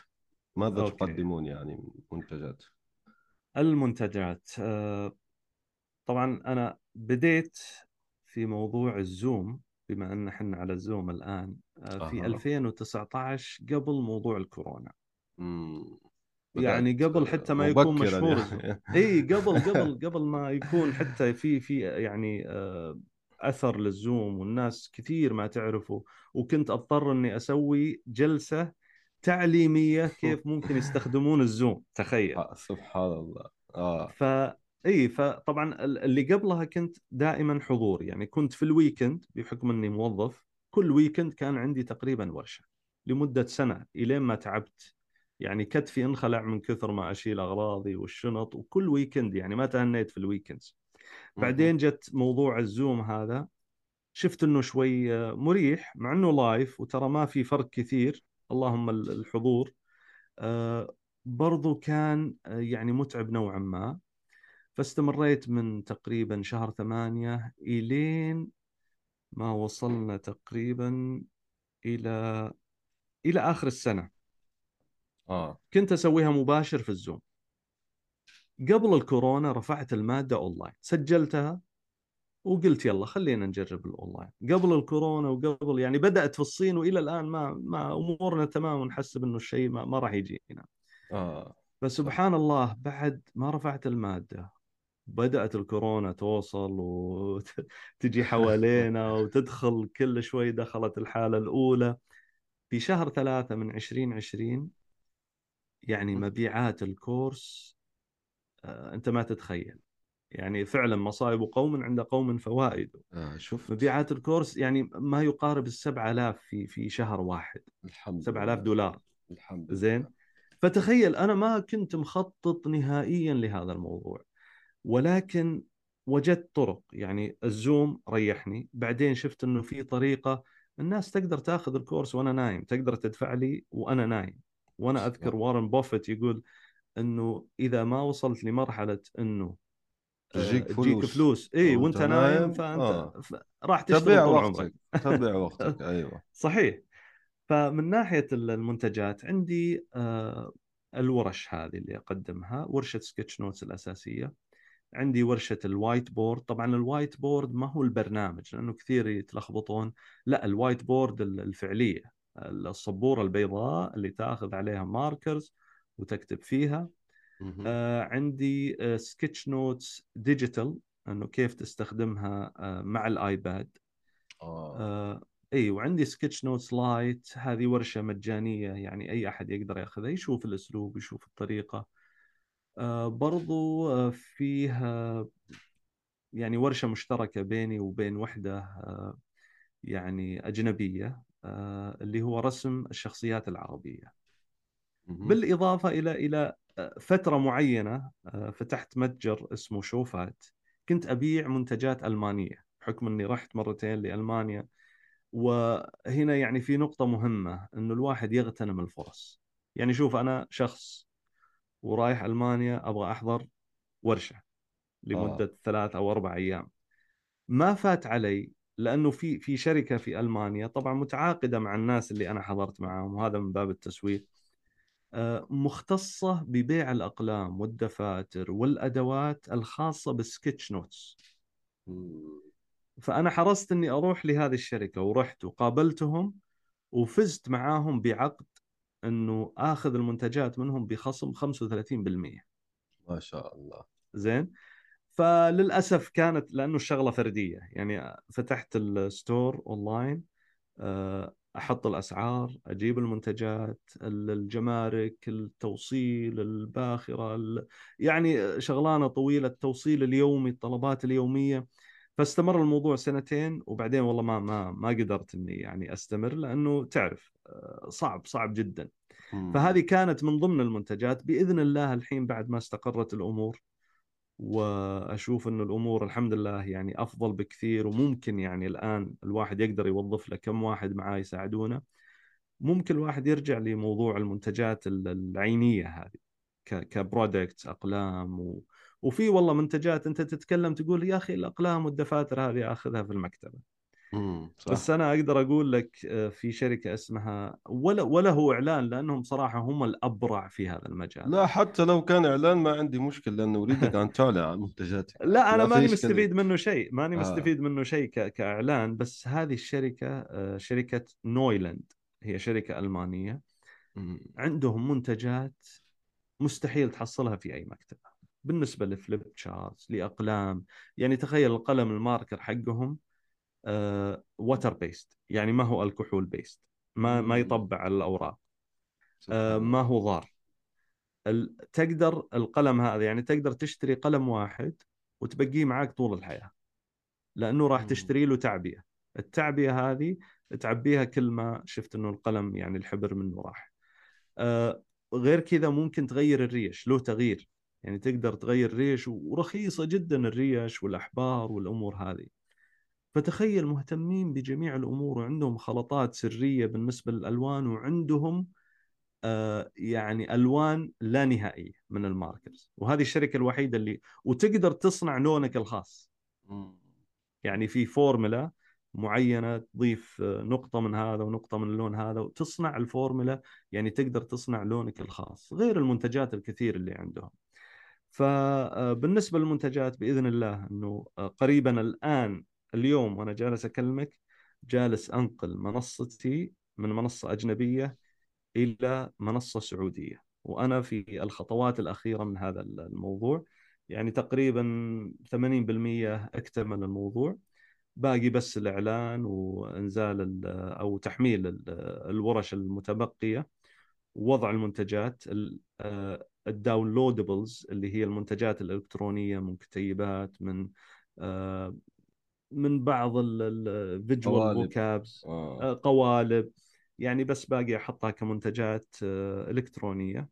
ماذا okay. تقدمون يعني من منتجات؟ المنتجات آه، طبعا أنا بديت في موضوع الزوم بما أن إحنا على الزوم الآن آه، في أها. 2019 قبل موضوع الكورونا مم. يعني قبل آه، حتى ما يكون مشهور يعني. إي قبل قبل قبل ما يكون حتى في في يعني آه، أثر للزوم والناس كثير ما تعرفه وكنت أضطر إني أسوي جلسة تعليمية كيف ممكن يستخدمون الزوم تخيل سبحان الله آه ف إي فطبعا ال- اللي قبلها كنت دائما حضور يعني كنت في ال weekend بحكم إني موظف كل weekend كان عندي تقريبا ورشة لمدة سنة إلين ما تعبت. يعني كتفي انخلع من كثر ما أشيل أغراضي والشنط وكل weekend يعني ما تهنيت في ال weekends بعدين جت موضوع الزوم هذا شفت إنه شوي مريح مع إنه لايف وترى ما في فرق كثير. اللهم ال- الحضور. آه، برضو كان آه، يعني متعب نوعا ما. فاستمريت من تقريبا شهر ثمانية إلين ما وصلنا تقريبا إلى إلى آخر السنة. آه. كنت أسويها مباشر في الزوم. قبل الكورونا رفعت المادة أونلاين. سجلتها وقلت يلا خلينا نجرب الأونلاين. قبل الكورونا وقبل يعني بدأت في الصين وإلى الآن ما ما أمورنا تمام ونحسب إنه الشيء ما, ما راح يجينا. آه. فسبحان الله بعد ما رفعت المادة بدأت الكورونا توصل وتجي حوالينا وتدخل كل شوي دخلت الحالة الأولى. في شهر ثلاثة من 2020 يعني مبيعات الكورس آه، أنت ما تتخيل. يعني فعلا مصائب قوم عند قوم فوائد. آه شفت. مبيعات الكورس يعني ما يقارب السبعة آلاف في في شهر واحد. الحمد 7000 لله. دولار. الحمد لله. زين فتخيل أنا ما كنت مخطط نهائيا لهذا الموضوع. ولكن وجدت طرق. يعني الزوم ريحني. بعدين شفت إنه في طريقة الناس تقدر تاخذ الكورس وأنا نايم تقدر تدفع لي وأنا نايم. وأنا أذكر. وارن بوفيت يقول إنه إذا ما وصلت لمرحلة إنه آه، تجيك تجيك فلوس. فلوس. إي وأنت نايم نايم، فأنت آه. راح تشتغل عمرك وقتك تضيع وقتك. أيوه. صحيح. فمن ناحية المنتجات عندي آه، الورش هذه اللي أقدمها ورشة sketch notes الأساسية. عندي ورشة ال whiteboard طبعا ال whiteboard ما هو البرنامج لأنه كثير يتلخبطون. لا ال whiteboard ال- الفعلية السبوره البيضاء اللي تأخذ عليها markers وتكتب فيها. آه، عندي sketch notes digital إنه كيف تستخدمها آه، مع الآيباد. آه. آه، إي وعندي sketch notes lite. هذه ورشة مجانية يعني أي أحد يقدر يأخذها يشوف الأسلوب يشوف الطريقة. آه، برضو آه، فيها يعني ورشة مشتركة بيني وبين وحدة آه، يعني أجنبية آه، اللي هو رسم الشخصيات إلى إلى آه، فترة معينة آه، فتحت متجر اسمه شوفات. كنت أبيع منتجات ألمانية بحكم إني رحت مرتين لألمانيا. وهنا يعني في نقطة مهمة إنه الواحد يغتنم الفرص. يعني شوف أنا شخص ورايح ألمانيا أبغى أحضر ورشة لمدة آه. ثلاث أو أربع أيام ما فات علي لأنه في في شركة في ألمانيا طبعا متعاقدة مع الناس اللي أنا حضرت معاهم وهذا من باب التسويق آه، مختصة ببيع الأقلام والدفاتر والأدوات الخاصة بالسكتش نوتس مم. فأنا حرصت أني أروح لهذه الشركة ورحت وقابلتهم وفزت معاهم بعقد أنه آخذ المنتجات منهم بخصم 35% ما شاء الله. زين؟ فللأسف كانت لأنه الشغلة فردية. يعني فتحت ال store online آه، أحط الأسعار أجيب المنتجات الجمارك التوصيل الباخرة ال... يعني شغلانة طويلة التوصيل اليومي الطلبات اليومية. فاستمر الموضوع سنتين وبعدين والله ما ما ما قدرت إني يعني أستمر لأنه تعرف صعب صعب جدا. فهذه كانت من ضمن المنتجات. بإذن الله الحين بعد ما استقرت الأمور وأشوف انه الأمور الحمد لله يعني أفضل بكثير وممكن يعني الآن الواحد يقدر يوظف له كم واحد معاه يساعدونه ممكن الواحد يرجع لموضوع المنتجات ال- العينية هذه ك- كبرودكتس أقلام و... وفي والله منتجات أنت تتكلم تقول يا أخي الأقلام والدفاتر هذه أخذها في المكتبة. مم. صح بس أنا أقدر أقول لك آه، في شركة اسمها ولا ولا هو إعلان لأنهم صراحة هم الأبرع في هذا المجال لا حتى لو كان إعلان ما عندي مشكلة لأنه اريدك أن تعلن عن منتجاتك لا أنا ما ماني. مستفيد منه شيء ماني آه. مستفيد منه شيء ك- كإعلان بس هذه الشركة آه، شركة نويلاند هي شركة ألمانية مم. عندهم منتجات مستحيل تحصلها في أي مكتبه بالنسبة ل flip charts لأقلام يعني تخيل القلم ال marker حقهم water based يعني ما هو الكحول based ما ما. يطبع على الأوراق آه،. ما هو ضار تقدر القلم هذا يعني تقدر تشتري قلم واحد وتبقيه معاك طول الحياة لأنه راح. تشتري له تعبية التعبية هذه تعبيها كل ما شفت أنه القلم يعني الحبر منه راح آه غير كذا ممكن تغير الريش له تغيير يعني تقدر تغير ريش ورخيصة جدا الريش والأحبار والأمور هذه فتخيل مهتمين بجميع الأمور وعندهم خلطات سرية بالنسبة للألوان وعندهم آه، يعني ألوان لا نهائية من ال markers وهذه الشركة الوحيدة اللي وتقدر تصنع لونك الخاص. يعني في فورمولا معينة تضيف آه، نقطة من هذا ونقطة من اللون هذا وتصنع الفورمولا يعني تقدر تصنع لونك الخاص غير المنتجات الكثير اللي عندهم. فبالنسبه للمنتجات بإذن الله إنه آه، قريبا الآن اليوم وأنا جالس أكلمك جالس أنقل منصتي من منصة أجنبية إلى منصة سعودية. وأنا في الخطوات الأخيرة من هذا الموضوع. يعني تقريبا 80% أكتمل الموضوع. باقي بس الإعلان وإنزال ال- أو تحميل ال- الورش المتبقية ووضع المنتجات ال- آه، downloadables اللي هي المنتجات الإلكترونية من كتيبات من آه، من بعض ال visual قوالب. vocabs آه. قوالب يعني بس باقي أحطها كمنتجات آه، إلكترونية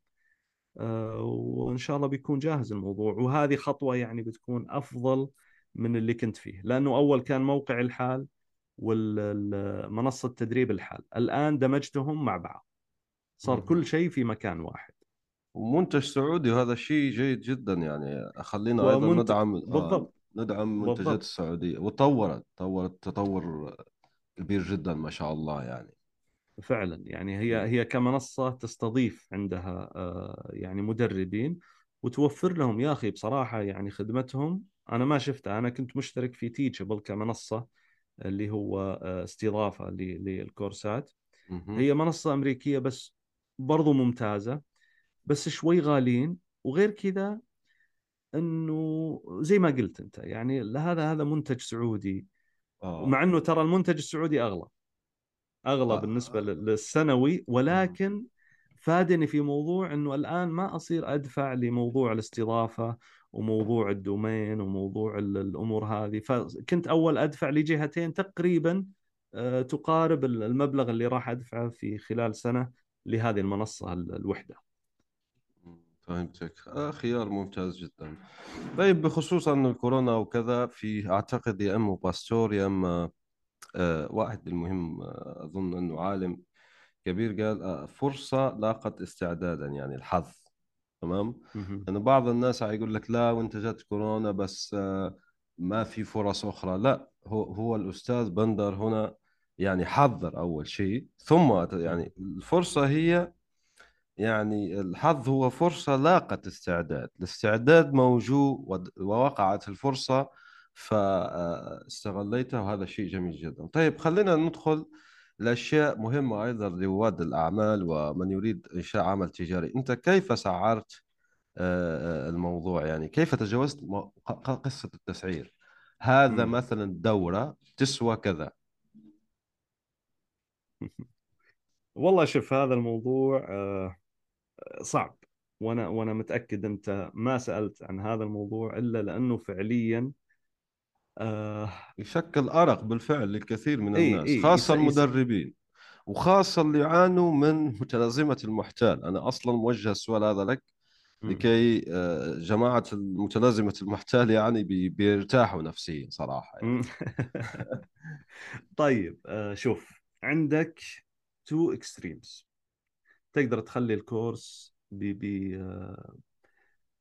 آه، وإن شاء الله بيكون جاهز الموضوع وهذه خطوة يعني بتكون أفضل من اللي كنت فيه لأنه أول كان موقع الحال والمنصه تدريب الحال الآن دمجتهم مع بعض صار. كل شيء في مكان واحد ومنتج سعودي وهذا شيء جيد جدا يعني خلينا أيضا ومنت- ندعم آه، بالضبط. ندعم بالضبط. السعودية. وطورت طورت تطور كبير جدا ما شاء الله يعني. فعلا. يعني هي هي كمنصة تستضيف عندها آه، يعني مدربين وتوفر لهم. يا أخي بصراحة يعني خدمتهم أنا ما شفتها. أنا كنت مشترك في تيتشبل كمنصة اللي هو آه، استضافة ل- للكورسات. هي منصة أمريكية بس برضو ممتازة بس شوي غاليين. وغير كذا إنه زي ما قلت أنت يعني هذا هذا منتج سعودي آه. ومع إنه ترى المنتج السعودي أغلى أغلى آه. بالنسبة لل- للسنوي ولكن فادني في موضوع إنه الآن ما أصير أدفع لموضوع الاستضافة وموضوع ال domain وموضوع ال- الأمور هذه فكنت أول أدفع لجهتين تقريبا آه، تقارب ال- المبلغ اللي راح أدفعه في خلال سنة لهذه المنصة ال- الوحدة. فهمتك. آه خيار ممتاز جدا. طيب بخصوص أن الكورونا وكذا في أعتقد يا إما باستور يا إما آه واحد المهم آه أظن أنه عالم كبير قال آه فرصة لاقت استعدادا يعني الحظ. تمام؟ مهم. أنه بعض الناس يقول لك لا وأنت جات كورونا بس آه ما في فرص أخرى. لا هو هو الأستاذ بندر هنا يعني حذر أول شيء ثم يعني الفرصة هي يعني الحظ هو فرصة لاقت استعداد الاستعداد موجود ووقعت الفرصة فاستغليتها وهذا شيء جميل جدا. طيب خلينا ندخل لأشياء مهمة أيضا لرواد الأعمال ومن يريد إنشاء عمل تجاري. أنت كيف سعرت آه، آه، الموضوع؟ يعني كيف تجاوزت قصة التسعير؟ هذا م. مثلا دورة تسوى كذا. والله شوف هذا الموضوع آه، صعب. وأنا وأنا متأكد أنت ما سألت عن هذا الموضوع إلا لأنه فعليا يشكل أرق بالفعل للكثير من الناس إيه خاصه المدربين. وخاصه اللي يعانوا من متلازمة المحتال. أنا أصلا موجه السؤال هذا لك لكي آه، جماعة المتلازمة المحتال يعني بيرتاحوا نفسيا صراحة يعني. طيب آه، شوف عندك two extremes تقدر تخلي ال course ب آه،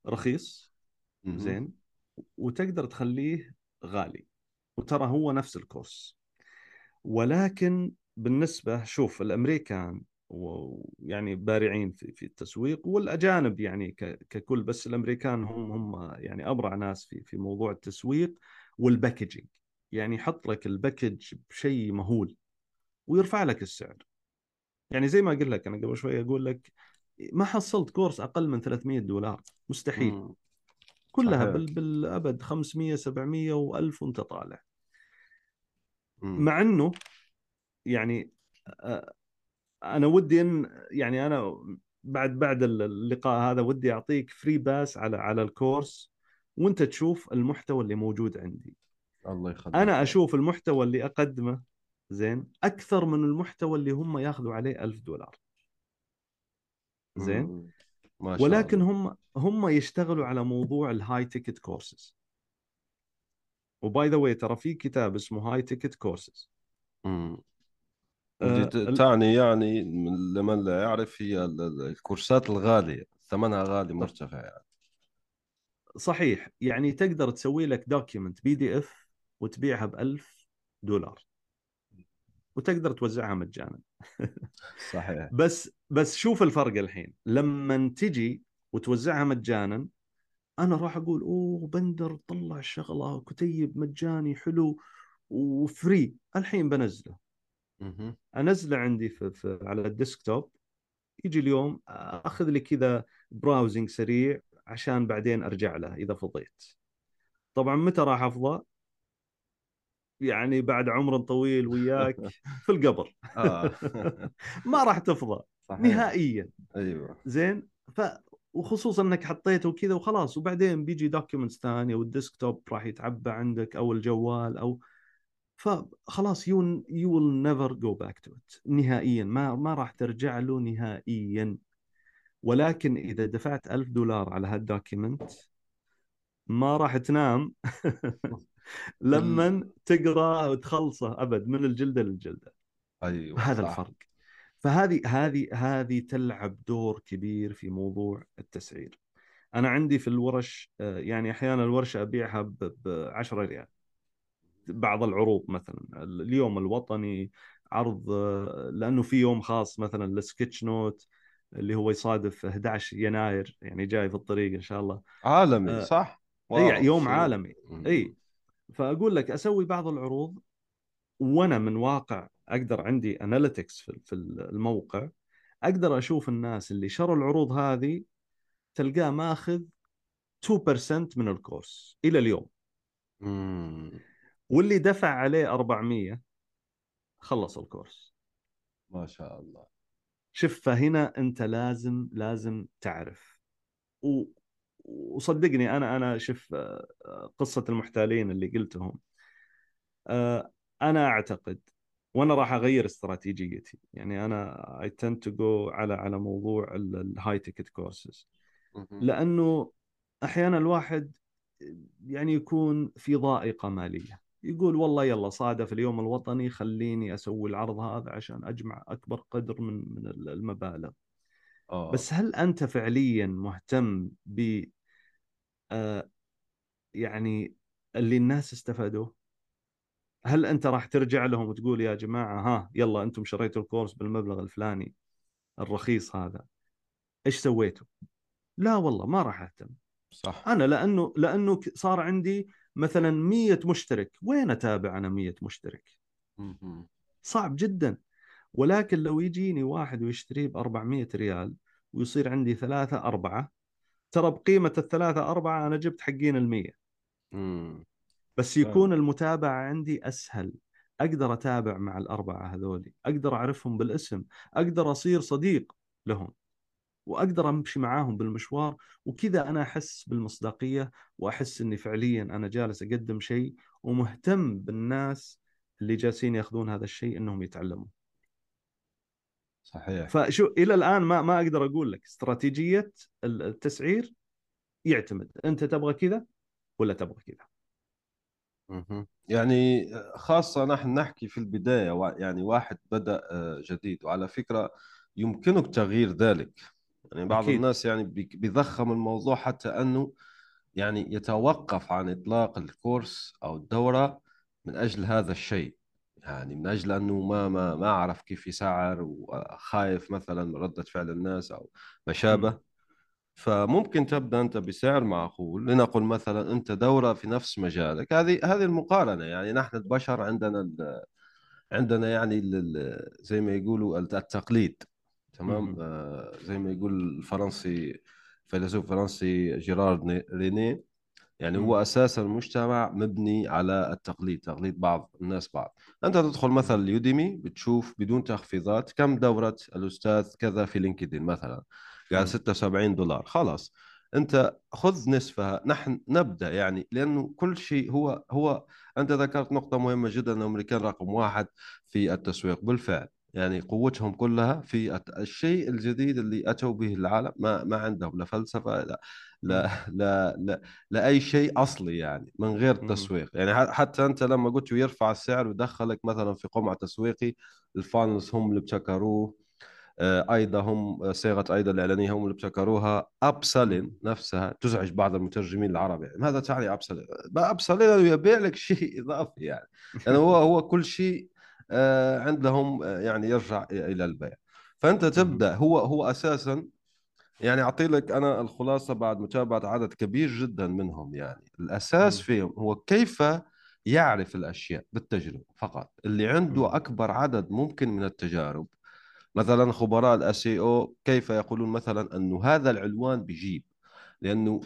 رخيص زين وتقدر تخليه غالي. وترى هو نفس ال course. ولكن بالنسبة شوف الأمريكان ويعني بارعين في في التسويق والأجانب يعني ككل بس الأمريكان هم هم يعني أبرع ناس في في موضوع التسويق وال packaging. يعني يحط لك ال package بشيء مهول ويرفع لك السعر. يعني زي ما قلت لك أنا قبل شوي أقول لك ما حصلت course أقل من 300 دولار. مستحيل. مم. كلها بال بالأبد 500 700 و1000 وأنت طالع. مم. مع إنه يعني أنا ودي ان يعني أنا بعد بعد اللقاء هذا ودي أعطيك free pass على على ال course وأنت تشوف المحتوى اللي موجود عندي. الله يخليك. أنا أشوف المحتوى اللي أقدمه زين أكثر من المحتوى اللي هم ياخذوا عليه ألف دولار. زين؟ ما شاء ولكن. هم هم يشتغلوا على موضوع ال high ticket courses و by the way ترى في كتاب اسمه high ticket courses تعني يعني لمن لا يعرف هي الكورسات الغالية ثمنها غالي مرتفع يعني. صحيح يعني تقدر تسوي لك document PDF وتبيعها ب 1000 دولار. وتقدر توزعها مجانا. صحيح. بس بس شوف الفرق الحين. لما تجي وتوزعها مجانا أنا راح أقول أوه بندر طلع شغله كتيب مجاني حلو و free. الحين بنزله. أنزله عندي في, في على ال desktop. يجي اليوم أخذ لي كذا browsing سريع عشان بعدين أرجع له إذا فضيت. طبعا متى راح أفضى؟ يعني بعد عمر طويل وياك في القبر. آه. ما راح تفضى. صحيح. نهائيا. أيوه. زين؟ ف وخصوصا إنك حطيته وكذا وخلاص. وبعدين بيجي documents ثانية وال desktop راح يتعبى عندك أو الجوال أو فخلاص you you will never go back to it نهائيا. ما ما راح ترجع له نهائيا. ولكن إذا دفعت ألف دولار على ها ال document ما راح تنام. لما تقرأ وتخلصه أبد من الجلدة للجلدة. أيوه هذا الفرق. فهذه هذه هذه تلعب دور كبير في موضوع التسعير. أنا عندي في الورش آه، يعني أحيانا الورشة أبيعها ب 10 ريال. بعض العروض مثلا اليوم الوطني عرض لأنه في يوم خاص مثلا للسكتش نوت اللي هو يصادف 11 يناير يعني جاي في الطريق إن شاء الله. عالمي آه صح؟ اي يوم عالمي. اي فأقول لك أسوي بعض العروض وأنا من واقع أقدر عندي analytics في الموقع أقدر أشوف الناس اللي شروا العروض هذه تلقاه ماخذ 2% من ال course إلى اليوم. مم. واللي دفع عليه 400 خلص ال course. ما شاء الله. شوف فهنا أنت لازم لازم تعرف. و... وصدقني أنا أنا شوف آه، قصة المحتالين اللي قلتهم آه، أنا أعتقد وأنا راح أغير استراتيجيتي. يعني أنا I tend to go على على موضوع ال high ticket courses لأنه أحيانا الواحد يعني يكون في ضائقة مالية. يقول والله يلا صادف اليوم الوطني خليني أسوي العرض هذا عشان أجمع أكبر قدر من من المبالغ. أوه. بس هل أنت فعليا مهتم ب يعني اللي الناس استفادوه. هل أنت راح ترجع لهم وتقول يا جماعة ها يلا أنتم شريتوا الكورس بالمبلغ الفلاني الرخيص هذا إيش سويتوا؟ لا والله ما راح أهتم. صح. أنا لأنه لأنه صار عندي مثلا 100 مشترك. وين أتابع أنا 100 مشترك. صعب جدا. ولكن لو يجيني واحد ويشتريه ب 400 ريال ويصير عندي ثلاثة أربعة ترى بقيمة الثلاثة أربعة أنا جبت حقين المية. مم. بس. يكون المتابعة عندي أسهل. أقدر أتابع مع الأربعة هذولي. أقدر أعرفهم بالاسم. أقدر أصير صديق لهم. وأقدر أمشي معاهم بالمشوار. وكذا أنا أحس بالمصداقية. وأحس أني فعليا أنا جالس أقدم شيء. ومهتم بالناس اللي جالسين يأخذون هذا الشيء أنهم يتعلموا صحيح. فشو إلى الآن ما ما أقدر أقول لك استراتيجية التسعير يعتمد. أنت تبغى كذا ولا تبغى كذا. يعني خاصة نحن نحكي في البداية يعني واحد بدأ آه، جديد وعلى فكرة يمكنك تغيير ذلك. يعني بعض أكيد. الناس يعني بي- بيضخم الموضوع حتى أنه يعني يتوقف عن إطلاق الكورس أو الدورة من أجل هذا الشيء. يعني من أجل أنه ما ما ما أعرف كيف يسعر وخايف مثلا من ردة فعل الناس أو ما شابه فممكن تبدأ أنت بسعر معقول. لنقل مثلا أنت دورة في نفس مجالك. هذه هذه المقارنة. يعني نحن البشر عندنا. عندنا يعني زي ما يقولوا الت- التقليد. تمام. آه زي ما يقول الفرنسي فيلسوف فرنسي جيرارد ني- ريني يعني. هو أساسا المجتمع مبني على التقليد تقليد بعض الناس بعض. أنت تدخل مثلا اليوديمي بتشوف بدون تخفيضات كم دورة الأستاذ كذا في لينكدين مثلا. قاعد مم. 76 دولار. خلاص. أنت خذ نصفها نحن نبدأ يعني لأنه كل شيء هو هو أنت ذكرت نقطة مهمة جدا ان الأمريكان رقم واحد في التسويق. بالفعل. يعني قوتهم كلها في الشيء الجديد اللي أتوا به العالم ما ما عندهم لا فلسفة لا. لا لا, لا لأي شيء أصلي يعني من غير. تسويق. يعني حتى أنت لما قلت يرفع السعر ويدخلك مثلا في قمع تسويقي ال funnels هم اللي ابتكروه آه، أيضا هم آه، صيغة أيضا الإعلانية هم اللي ابتكروها upselling نفسها تزعج بعض المترجمين العرب يعني. ماذا تعني upselling؟ upselling يبيع لك شيء إضافي يعني. يعني هو هو كل شيء آه، عندهم يعني يرجع إلى البيع. فأنت تبدأ هو هو أساسا يعني أعطي لك أنا الخلاصة بعد متابعة عدد كبير جدا منهم يعني. الأساس مم. فيهم هو كيف يعرف الأشياء بالتجربة فقط. اللي. عنده أكبر عدد ممكن من التجارب. مثلا خبراء الاس أو كيف يقولون مثلا إنه هذا العنوان بيجيب. لأنه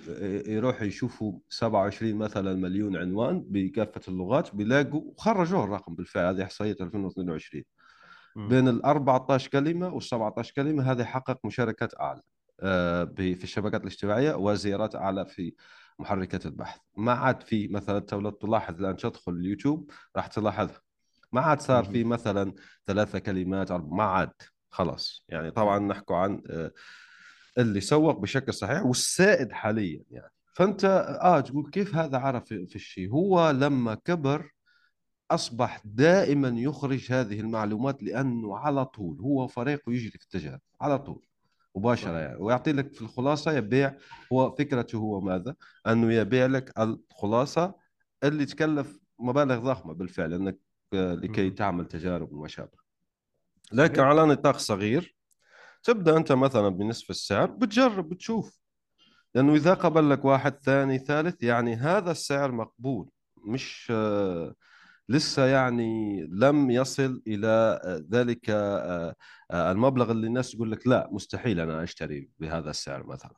يروح يشوفوا 27 مثلا مليون عنوان بكافة اللغات بيلاقوا وخرجوه الرقم بالفعل. هذه إحصائية 2022 مم. بين ال 14 كلمة وال 17 كلمة هذا يحقق مشاركات أعلى. في الشبكات الاجتماعية وزيارات أعلى في محركات البحث. ما عاد في مثلا تلاحظ الآن تدخل اليوتيوب؟ راح تلاحظها. ما عاد صار في. مثلا ثلاثة كلمات ما عاد. خلاص. يعني طبعا. نحكوا عن آه، اللي سوق بشكل صحيح والسائد حاليا يعني. فأنت آه تقول كيف هذا عرف في في الشيء؟ هو لما كبر أصبح دائما يخرج هذه المعلومات لأنه على طول هو فريقه يجري في التجارب على طول. مباشرة صحيح يعني. ويعطي لك في الخلاصة يبيع هو فكرته هو ماذا؟ أنه يبيع لك الخلاصة اللي تكلف مبالغ ضخمة بالفعل أنك آه، لكي. تعمل تجارب وما شابه لكن على نطاق صغير تبدأ أنت مثلا بنصف السعر بتجرب بتشوف. لأنه إذا قبل لك واحد ثاني ثالث يعني هذا السعر مقبول مش آه، لسه يعني لم يصل إلى آه، ذلك آه، آه، المبلغ اللي الناس تقول لك لا مستحيل أنا أشتري بهذا السعر مثلا.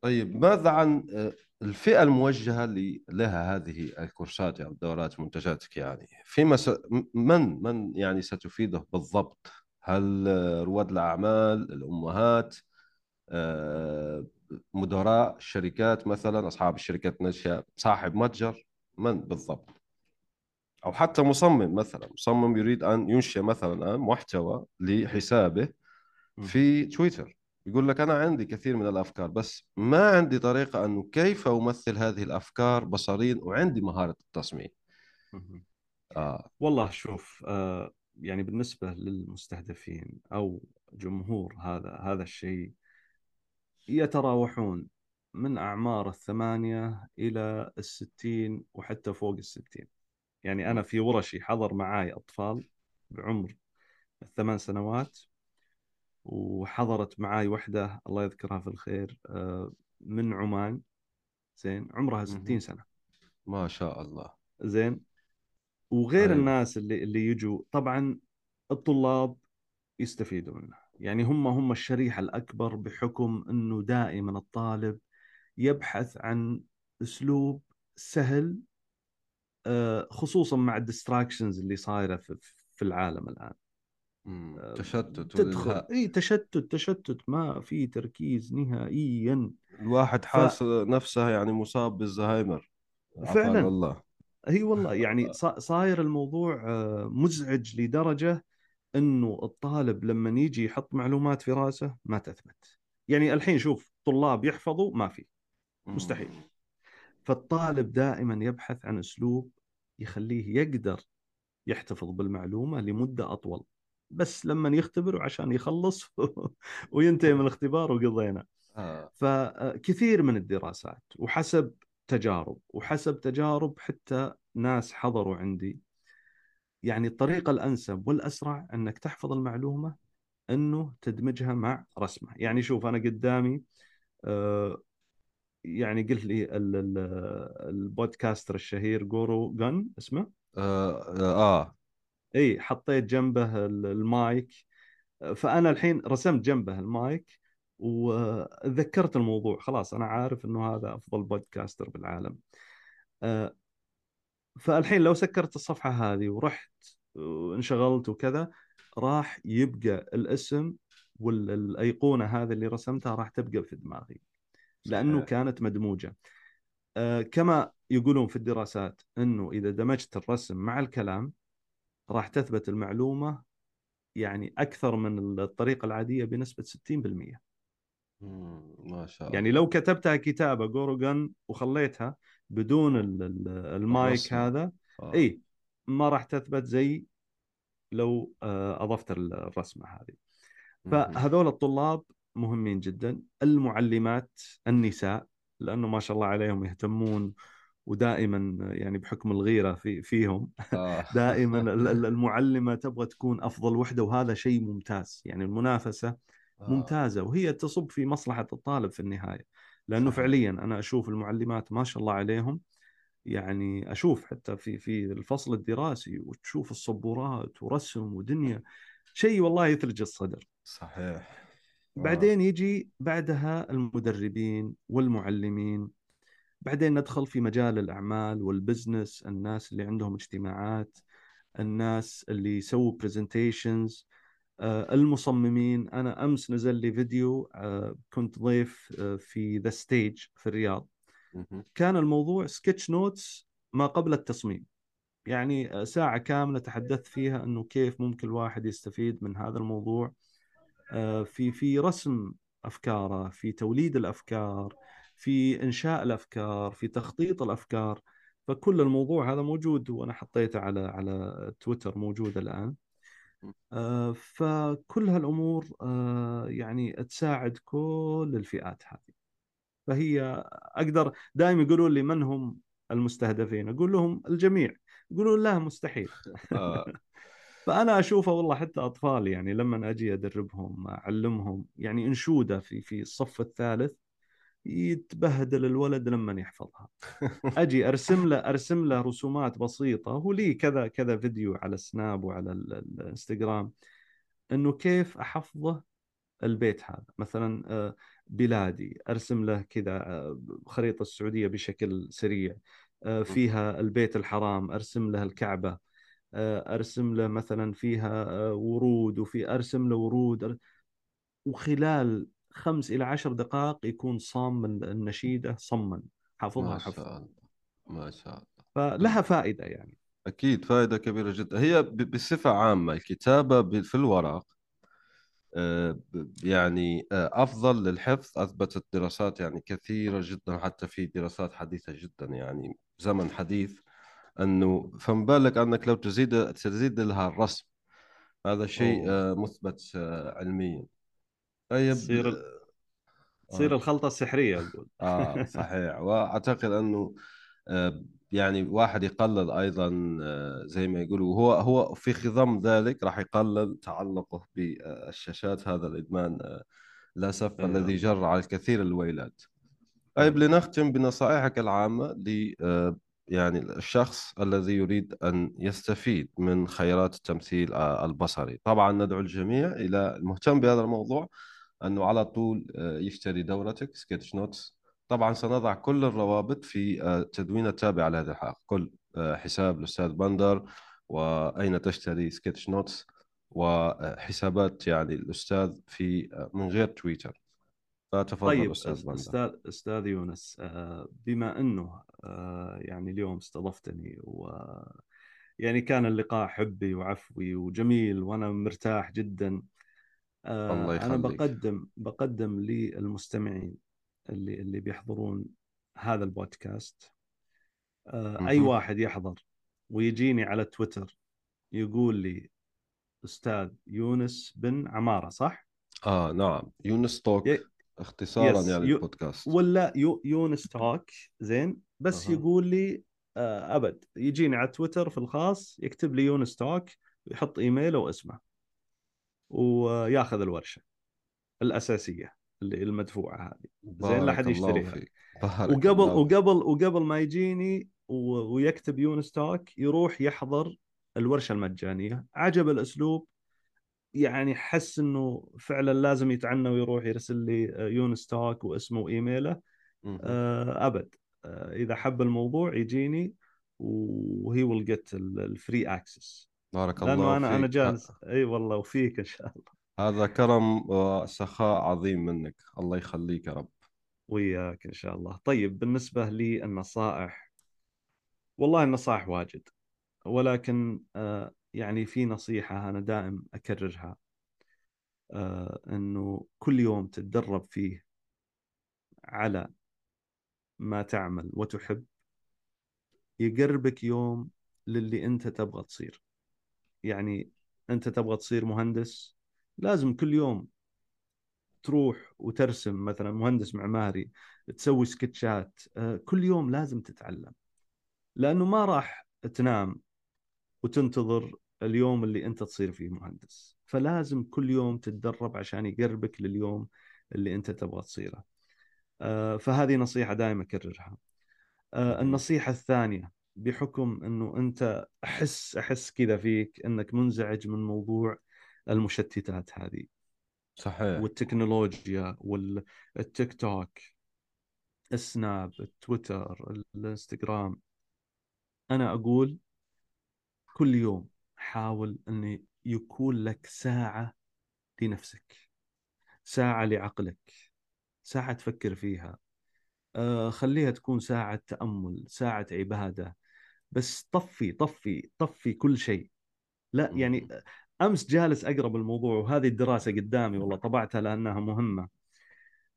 طيب ماذا عن الفئة الموجهة اللي لها هذه الكورسات أو الدورات منتجاتك يعني؟ فيما س... من من يعني ستفيده بالضبط؟ هل رواد الأعمال الأمهات آه، مدراء الشركات مثلا أصحاب الشركات الناشئة صاحب متجر؟ من بالضبط؟ أو حتى مصمم مثلا مصمم يريد أن ينشئ مثلا الآن محتوى لحسابه. في تويتر يقول لك أنا عندي كثير من الأفكار بس ما عندي طريقة أنه كيف أمثل هذه الأفكار بصريا وعندي مهارة التصميم. آه. والله شوف آه يعني بالنسبة للمستهدفين أو جمهور هذا هذا الشيء يتراوحون من أعمار الثمانية إلى الستين وحتى فوق الستين يعني أنا في ورشي حضر معاي أطفال بعمر الثمان سنوات وحضرت معاي وحدة الله يذكرها في الخير آه، من عمان زين عمرها 60 مهم. سنة ما شاء الله زين وغير طيب. الناس اللي اللي يجوا طبعا الطلاب يستفيدوا منه يعني هم هم الشريحة الأكبر بحكم إنه دائما الطالب يبحث عن أسلوب سهل خصوصا مع الديستراكشنز اللي صايرة في في العالم الآن مم. تشتت تدخل. إي تشتت تشتت ما في تركيز نهائيا الواحد حاس نفسه يعني مصاب بالزهايمر فعلاً. الله اي والله يعني صا- صاير الموضوع آه، مزعج لدرجة إنه الطالب لما يجي يحط معلومات في رأسه ما تثبت يعني الحين شوف طلاب يحفظوا ما في مستحيل. فالطالب دائما يبحث عن أسلوب يخليه يقدر يحتفظ بالمعلومة لمدة أطول بس لما يختبر عشان يخلص وينتهي من الاختبار وقضينا آه. فكثير من الدراسات وحسب تجارب وحسب تجارب حتى ناس حضروا عندي يعني الطريقة الأنسب والأسرع أنك تحفظ المعلومة أنه تدمجها مع رسمة يعني شوف أنا قدامي آه، يعني قلت لي ال- ال- البودكاستر الشهير جورو جن اسمه؟ آه, آه. إي حطيت جنبه ال- المايك. فأنا الحين رسمت جنبه المايك وذكرت الموضوع. خلاص أنا عارف إنه هذا أفضل بودكاستر بالعالم. آه، فالحين لو سكرت الصفحة هذه ورحت وانشغلت وكذا راح يبقى الاسم والأيقونة هذه اللي رسمتها راح تبقى في دماغي. لأنه. كانت مدموجة آه، كما يقولون في الدراسات إنه إذا دمجت الرسم مع الكلام راح تثبت المعلومة يعني أكثر من الطريقة العادية بنسبة 60% مم. ما شاء الله يعني لو كتبتها كتابة جوروجان وخليتها بدون ال- ال- المايك الرسم. هذا آه. إي ما راح تثبت زي لو آه، أضفت الرسمة هذه. فهذول الطلاب مهمين جدا المعلمات النساء لأنه ما شاء الله عليهم يهتمون ودائما يعني بحكم الغيرة في فيهم آه. دائما ال- ال- المعلمة تبغى تكون أفضل وحدة وهذا شيء ممتاز يعني المنافسة آه. ممتازة وهي تصب في مصلحة الطالب في النهاية لأنه. فعليا أنا أشوف المعلمات ما شاء الله عليهم يعني أشوف حتى في في الفصل الدراسي وتشوف الصبورات ورسم ودنيا شيء والله يثلج الصدر صحيح. بعدين يجي بعدها المدربين والمعلمين. بعدين ندخل في مجال الأعمال وال business الناس اللي عندهم اجتماعات الناس اللي يسووا presentations المصممين. أنا أمس نزل لي فيديو آه، كنت ضيف آه، في ذا ستيج في الرياض. كان الموضوع sketch notes ما قبل التصميم. يعني آه، ساعة كاملة تحدثت فيها أنه كيف ممكن الواحد يستفيد من هذا الموضوع. آه، في في رسم أفكاره في توليد الأفكار في إنشاء الأفكار في تخطيط الأفكار. فكل الموضوع هذا موجود وأنا حطيته على على تويتر موجود الآن. آه، فكل هالأمور آه، يعني تساعد كل الفئات هذه. فهي أقدر دائما يقولون لي من هم المستهدفين؟ أقول لهم الجميع. يقولون لا مستحيل. آه. فأنا أشوفه والله حتى أطفال يعني لما أجي أدربهم أعلمهم يعني إنشودة في في الصف الثالث يتبهدل الولد لما يحفظها. أجي أرسم له أرسم له رسومات بسيطة هو لي كذا كذا فيديو على السناب وعلى ال- ال- الانستغرام إنه كيف أحفظه البيت هذا؟ مثلا آه، بلادي أرسم له كذا آه، خريطة السعودية بشكل سريع آه، فيها البيت الحرام أرسم له الكعبة أرسم له مثلا فيها آه، ورود وفي أرسم له ورود وخلال خمس إلى عشر دقائق يكون صام ال- النشيدة صما حافظها ما شاء الله ما شاء الله. فلها فائدة يعني. أكيد فائدة كبيرة جدا. هي ب- بصفة عامة الكتابة ب- في الورق آه، يعني آه، أفضل للحفظ أثبتت دراسات يعني كثيرة جدا حتى في دراسات حديثة جدا يعني زمن حديث. أنه فما بالك أنك لو تزيد تزيد لها الرسم. هذا شيء أوه. آه، مثبت آه، علميا. طيب تصير ال- تصير آه. الخلطة السحرية أقول. آه صحيح. وأعتقد أنه آه، يعني واحد يقلل أيضا آه، زي ما يقولوا هو هو في خضم ذلك راح يقلل تعلقه بالشاشات هذا الإدمان آه، للأسف الذي جر على الكثير الويلات. طيب لنختم بنصائحك آه، يعني الشخص الذي يريد أن يستفيد من خيارات التمثيل آه، البصري. طبعا ندعو الجميع إلى المهتم بهذا الموضوع أنه على طول آه، يشتري دورتك سكتش نوتس. طبعا سنضع كل الروابط في التدوين التابع لهذه الحلقة. كل حساب الأستاذ بندر وأين تشتري sketch notes وحسابات يعني الأستاذ في من غير تويتر. فتفضل طيب أستاذ بندر أستاذ أستاذ يونس آه، بما إنه آه، يعني اليوم استضفتني و يعني كان اللقاء حبي وعفوي وجميل وأنا مرتاح جدا آه، الله أنا يخليك. بقدم بقدم للمستمعين اللي اللي بيحضرون هذا البودكاست أي. واحد يحضر ويجيني على تويتر يقول لي أستاذ يونس بن عمارة صح؟ آه نعم يونس توك ي- اختصارا يس، يعني يو- البودكاست. ولا يو يونس توك زين. بس أها. يقول لي آه أبد يجيني على تويتر في الخاص يكتب لي يونس توك ويحط إيميله واسمه وياخذ الورشة الأساسية اللي المدفوعة هذه. زين لا حد يشتريها. وقبل الله. وقبل وقبل ما يجيني ويكتب يونس توك يروح يحضر الورشة المجانية. عجب الأسلوب يعني حس إنه فعلا لازم يتعنى ويروح يرسل لي آه، يونس توك واسمه وإيميله. آه، أبد. آه، إذا حب الموضوع يجيني و he will get ال free access بارك الله لأنه أنا أنا فيك. جالس إي والله وفيك إن شاء الله. هذا كرم وسخاء عظيم منك. الله يخليك يا رب. وياك إن شاء الله. طيب بالنسبة للنصائح والله النصائح واجد ولكن يعني في نصيحة أنا دائم أكررها آه، إنه كل يوم تتدرب فيه على ما تعمل وتحب يقربك يوم للي أنت تبغى تصير. يعني أنت تبغى تصير مهندس لازم كل يوم تروح وترسم مثلا مهندس معماري تسوي سكتشات آه، كل يوم لازم تتعلم. لأنه ما راح تنام وتنتظر اليوم اللي أنت تصير فيه مهندس. فلازم كل يوم تتدرب عشان يقربك لليوم اللي أنت تبغى تصيره. آه، فهذه نصيحة دائما أكررها. آه، مهم. النصيحة الثانية بحكم إنه أنت أحس أحس كذا فيك إنك منزعج من موضوع المشتتات هذه صحيح. والتكنولوجيا والتيك توك السناب التويتر الانستغرام. أنا أقول كل يوم حاول أن يكون لك ساعة لنفسك ساعة لعقلك ساعة تفكر فيها. آه، خليها تكون ساعة تأمل ساعة عبادة. بس طفي طفي طفي كل شيء. لا يعني. أمس جالس اقرا بالموضوع وهذه الدراسة قدامي والله طبعتها لأنها مهمة.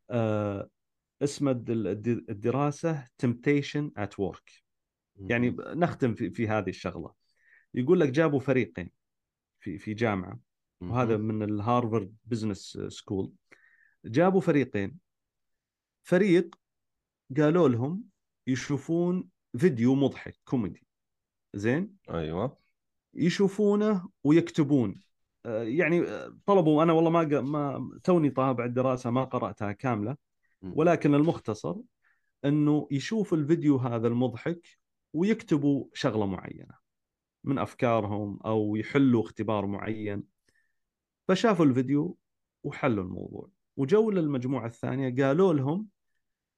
آه اسم الد- الد- الدراسة Temptation at Work. يعني. نختم في, في هذه الشغلة. يقول لك جابوا فريقين في في جامعة وهذا. من الهارفارد بزنس سكول جابوا فريقين. فريق قالوا لهم يشوفون فيديو مضحك كوميدي. زين؟ أيوه. يشوفونه ويكتبون. آه، يعني آه، طلبوا أنا والله ما ما توني طابع الدراسه ما قرأتها كاملة. ولكن المختصر إنه يشوف الفيديو هذا المضحك ويكتبوا شغلة معينة. من أفكارهم أو يحلوا اختبار معين. فشافوا الفيديو وحلوا الموضوع. وجو للمجموعة الثانية قالوا لهم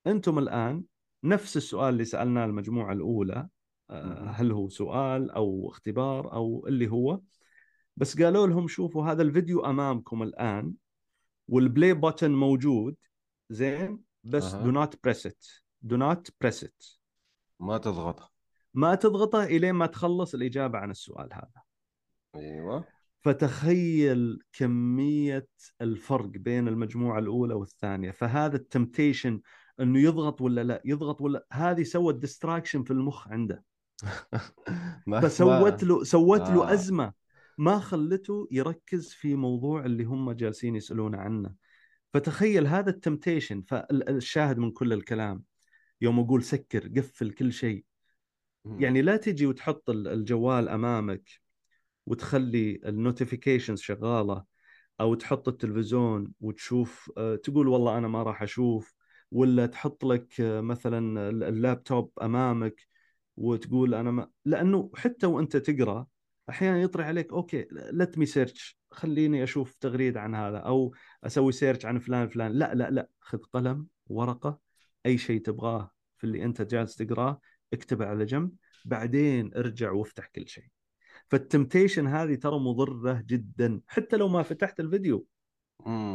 أنتم الآن نفس السؤال اللي سألناه المجموعة الأولى آه،. هل هو سؤال أو اختبار أو اللي هو. بس قالوا لهم شوفوا هذا الفيديو أمامكم الآن وال play button موجود زين بس. do not press it do not press it ما تضغط. ما تضغطه الين ما تخلص الإجابة عن السؤال هذا. أيوه. فتخيل كمية الفرق بين المجموعة الأولى والثانية. فهذا ال temptation إنه يضغط ولا لا؟ يضغط ولا؟ هذه سوت distraction في المخ عنده. فسوت له سوت له آه. أزمة. ما خلته يركز في موضوع اللي هم جالسين يسالونه عنه. فتخيل هذا ال temptation فالشاهد من كل الكلام. يوم أقول سكر قفل كل شيء. يعني لا تجي وتحط ال- الجوال أمامك وتخلي ال notifications شغالة أو تحط التلفزيون وتشوف آه، تقول والله أنا ما راح أشوف ولا تحط لك آه، مثلا ال- اللابتوب أمامك وتقول أنا ما لأنه حتى وأنت تقرأ أحيانا يطرح عليك okay let me search خليني أشوف تغريده عن هذا أو أسوي search عن فلان فلان. لا لا لا خذ قلم ورقة أي شيء تبغاه في اللي أنت جالس تقراه اكتبه على جنب بعدين ارجع وافتح كل شيء. فال temptation هذه ترى مضرة جدا حتى لو ما فتحت الفيديو.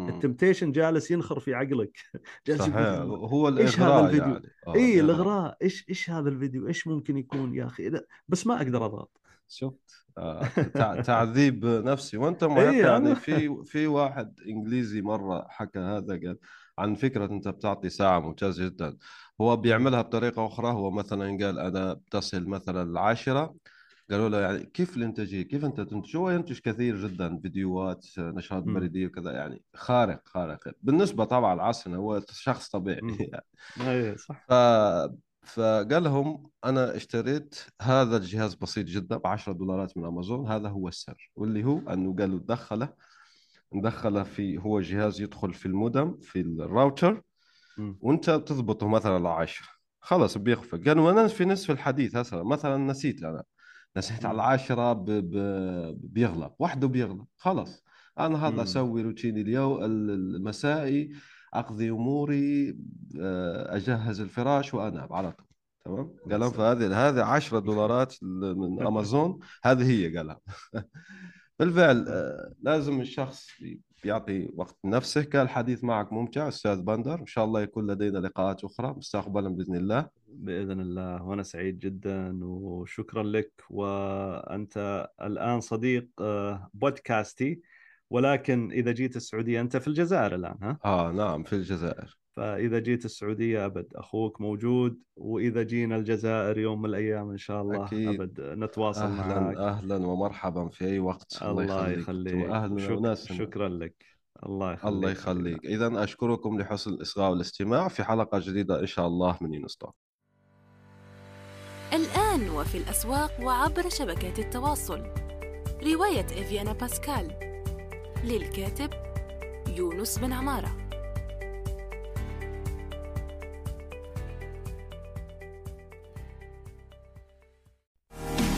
ال temptation جالس ينخر في عقلك. جالس صحيح هو إيش هذا الإغراء الفيديو؟ يعني. آه، اي الإغراء إيش إيش هذا الفيديو؟ إيش ممكن يكون يا أخي؟ بس ما أقدر أضغط. شفت؟ آه، تع- تعذيب نفسي. وأنت ما إيه، يعني في في واحد إنجليزي مرة حكى هذا قال عن فكرة أنت بتعطي ساعة ممتازه جدا. هو بيعملها بطريقة أخرى هو مثلا قال أنا بتصل مثلا العاشره قالوا له يعني كيف الانتاجيه كيف أنت تنتج هو ينتج كثير جدا فيديوهات نشرات. بريديه وكذا يعني خارق خارق بالنسبة طبعا لعصرنا هو شخص طبيعي. يعني. اي صح ف فقال لهم أنا اشتريت هذا الجهاز بسيط جدا ب 10 دولارات من أمازون هذا هو السر واللي هو أنه قالوا دخله ندخله في هو جهاز يدخل في المودم في الراوتر. وانت تضبطه مثلا على 10 خلص بيخفق قالوا أنا في نصف الحديث هسه مثلا نسيت أنا. نسيت على العاشرة ب... ب... بيغلق وحده بيغلق خلص أنا هذا. أسوي روتيني اليوم المسائي أقضي أموري آه، أجهز الفراش وأنام على طول. تمام؟ قال فهذه هذه 10 دولارات من أمازون. هذه هي قالها. بالفعل آه، لازم الشخص بيعطي وقت لنفسه كان الحديث معك ممتع أستاذ بندر. إن شاء الله يكون لدينا لقاءات أخرى. مستقبلا بإذن الله. بإذن الله. وأنا سعيد جدا وشكرا لك. وأنت الآن صديق آه، بودكاستي. ولكن إذا جيت السعودية أنت في الجزائر الآن ها؟ آه نعم في الجزائر. فإذا جيت السعودية أبد أخوك موجود وإذا جينا الجزائر يوم من الأيام إن شاء الله أكيد. أبد نتواصل أهلا معك. أهلا ومرحبا في أي وقت. الله يخليك. واهلا شك... شكرا لك. الله يخليك الله يخليك. اذا أشكركم لحسن الإصغاء والاستماع. في حلقة جديدة إن شاء الله من يونستوك الآن وفي الأسواق وعبر شبكات التواصل. رواية إفيانا باسكال. للكاتب يونس بن عمارة.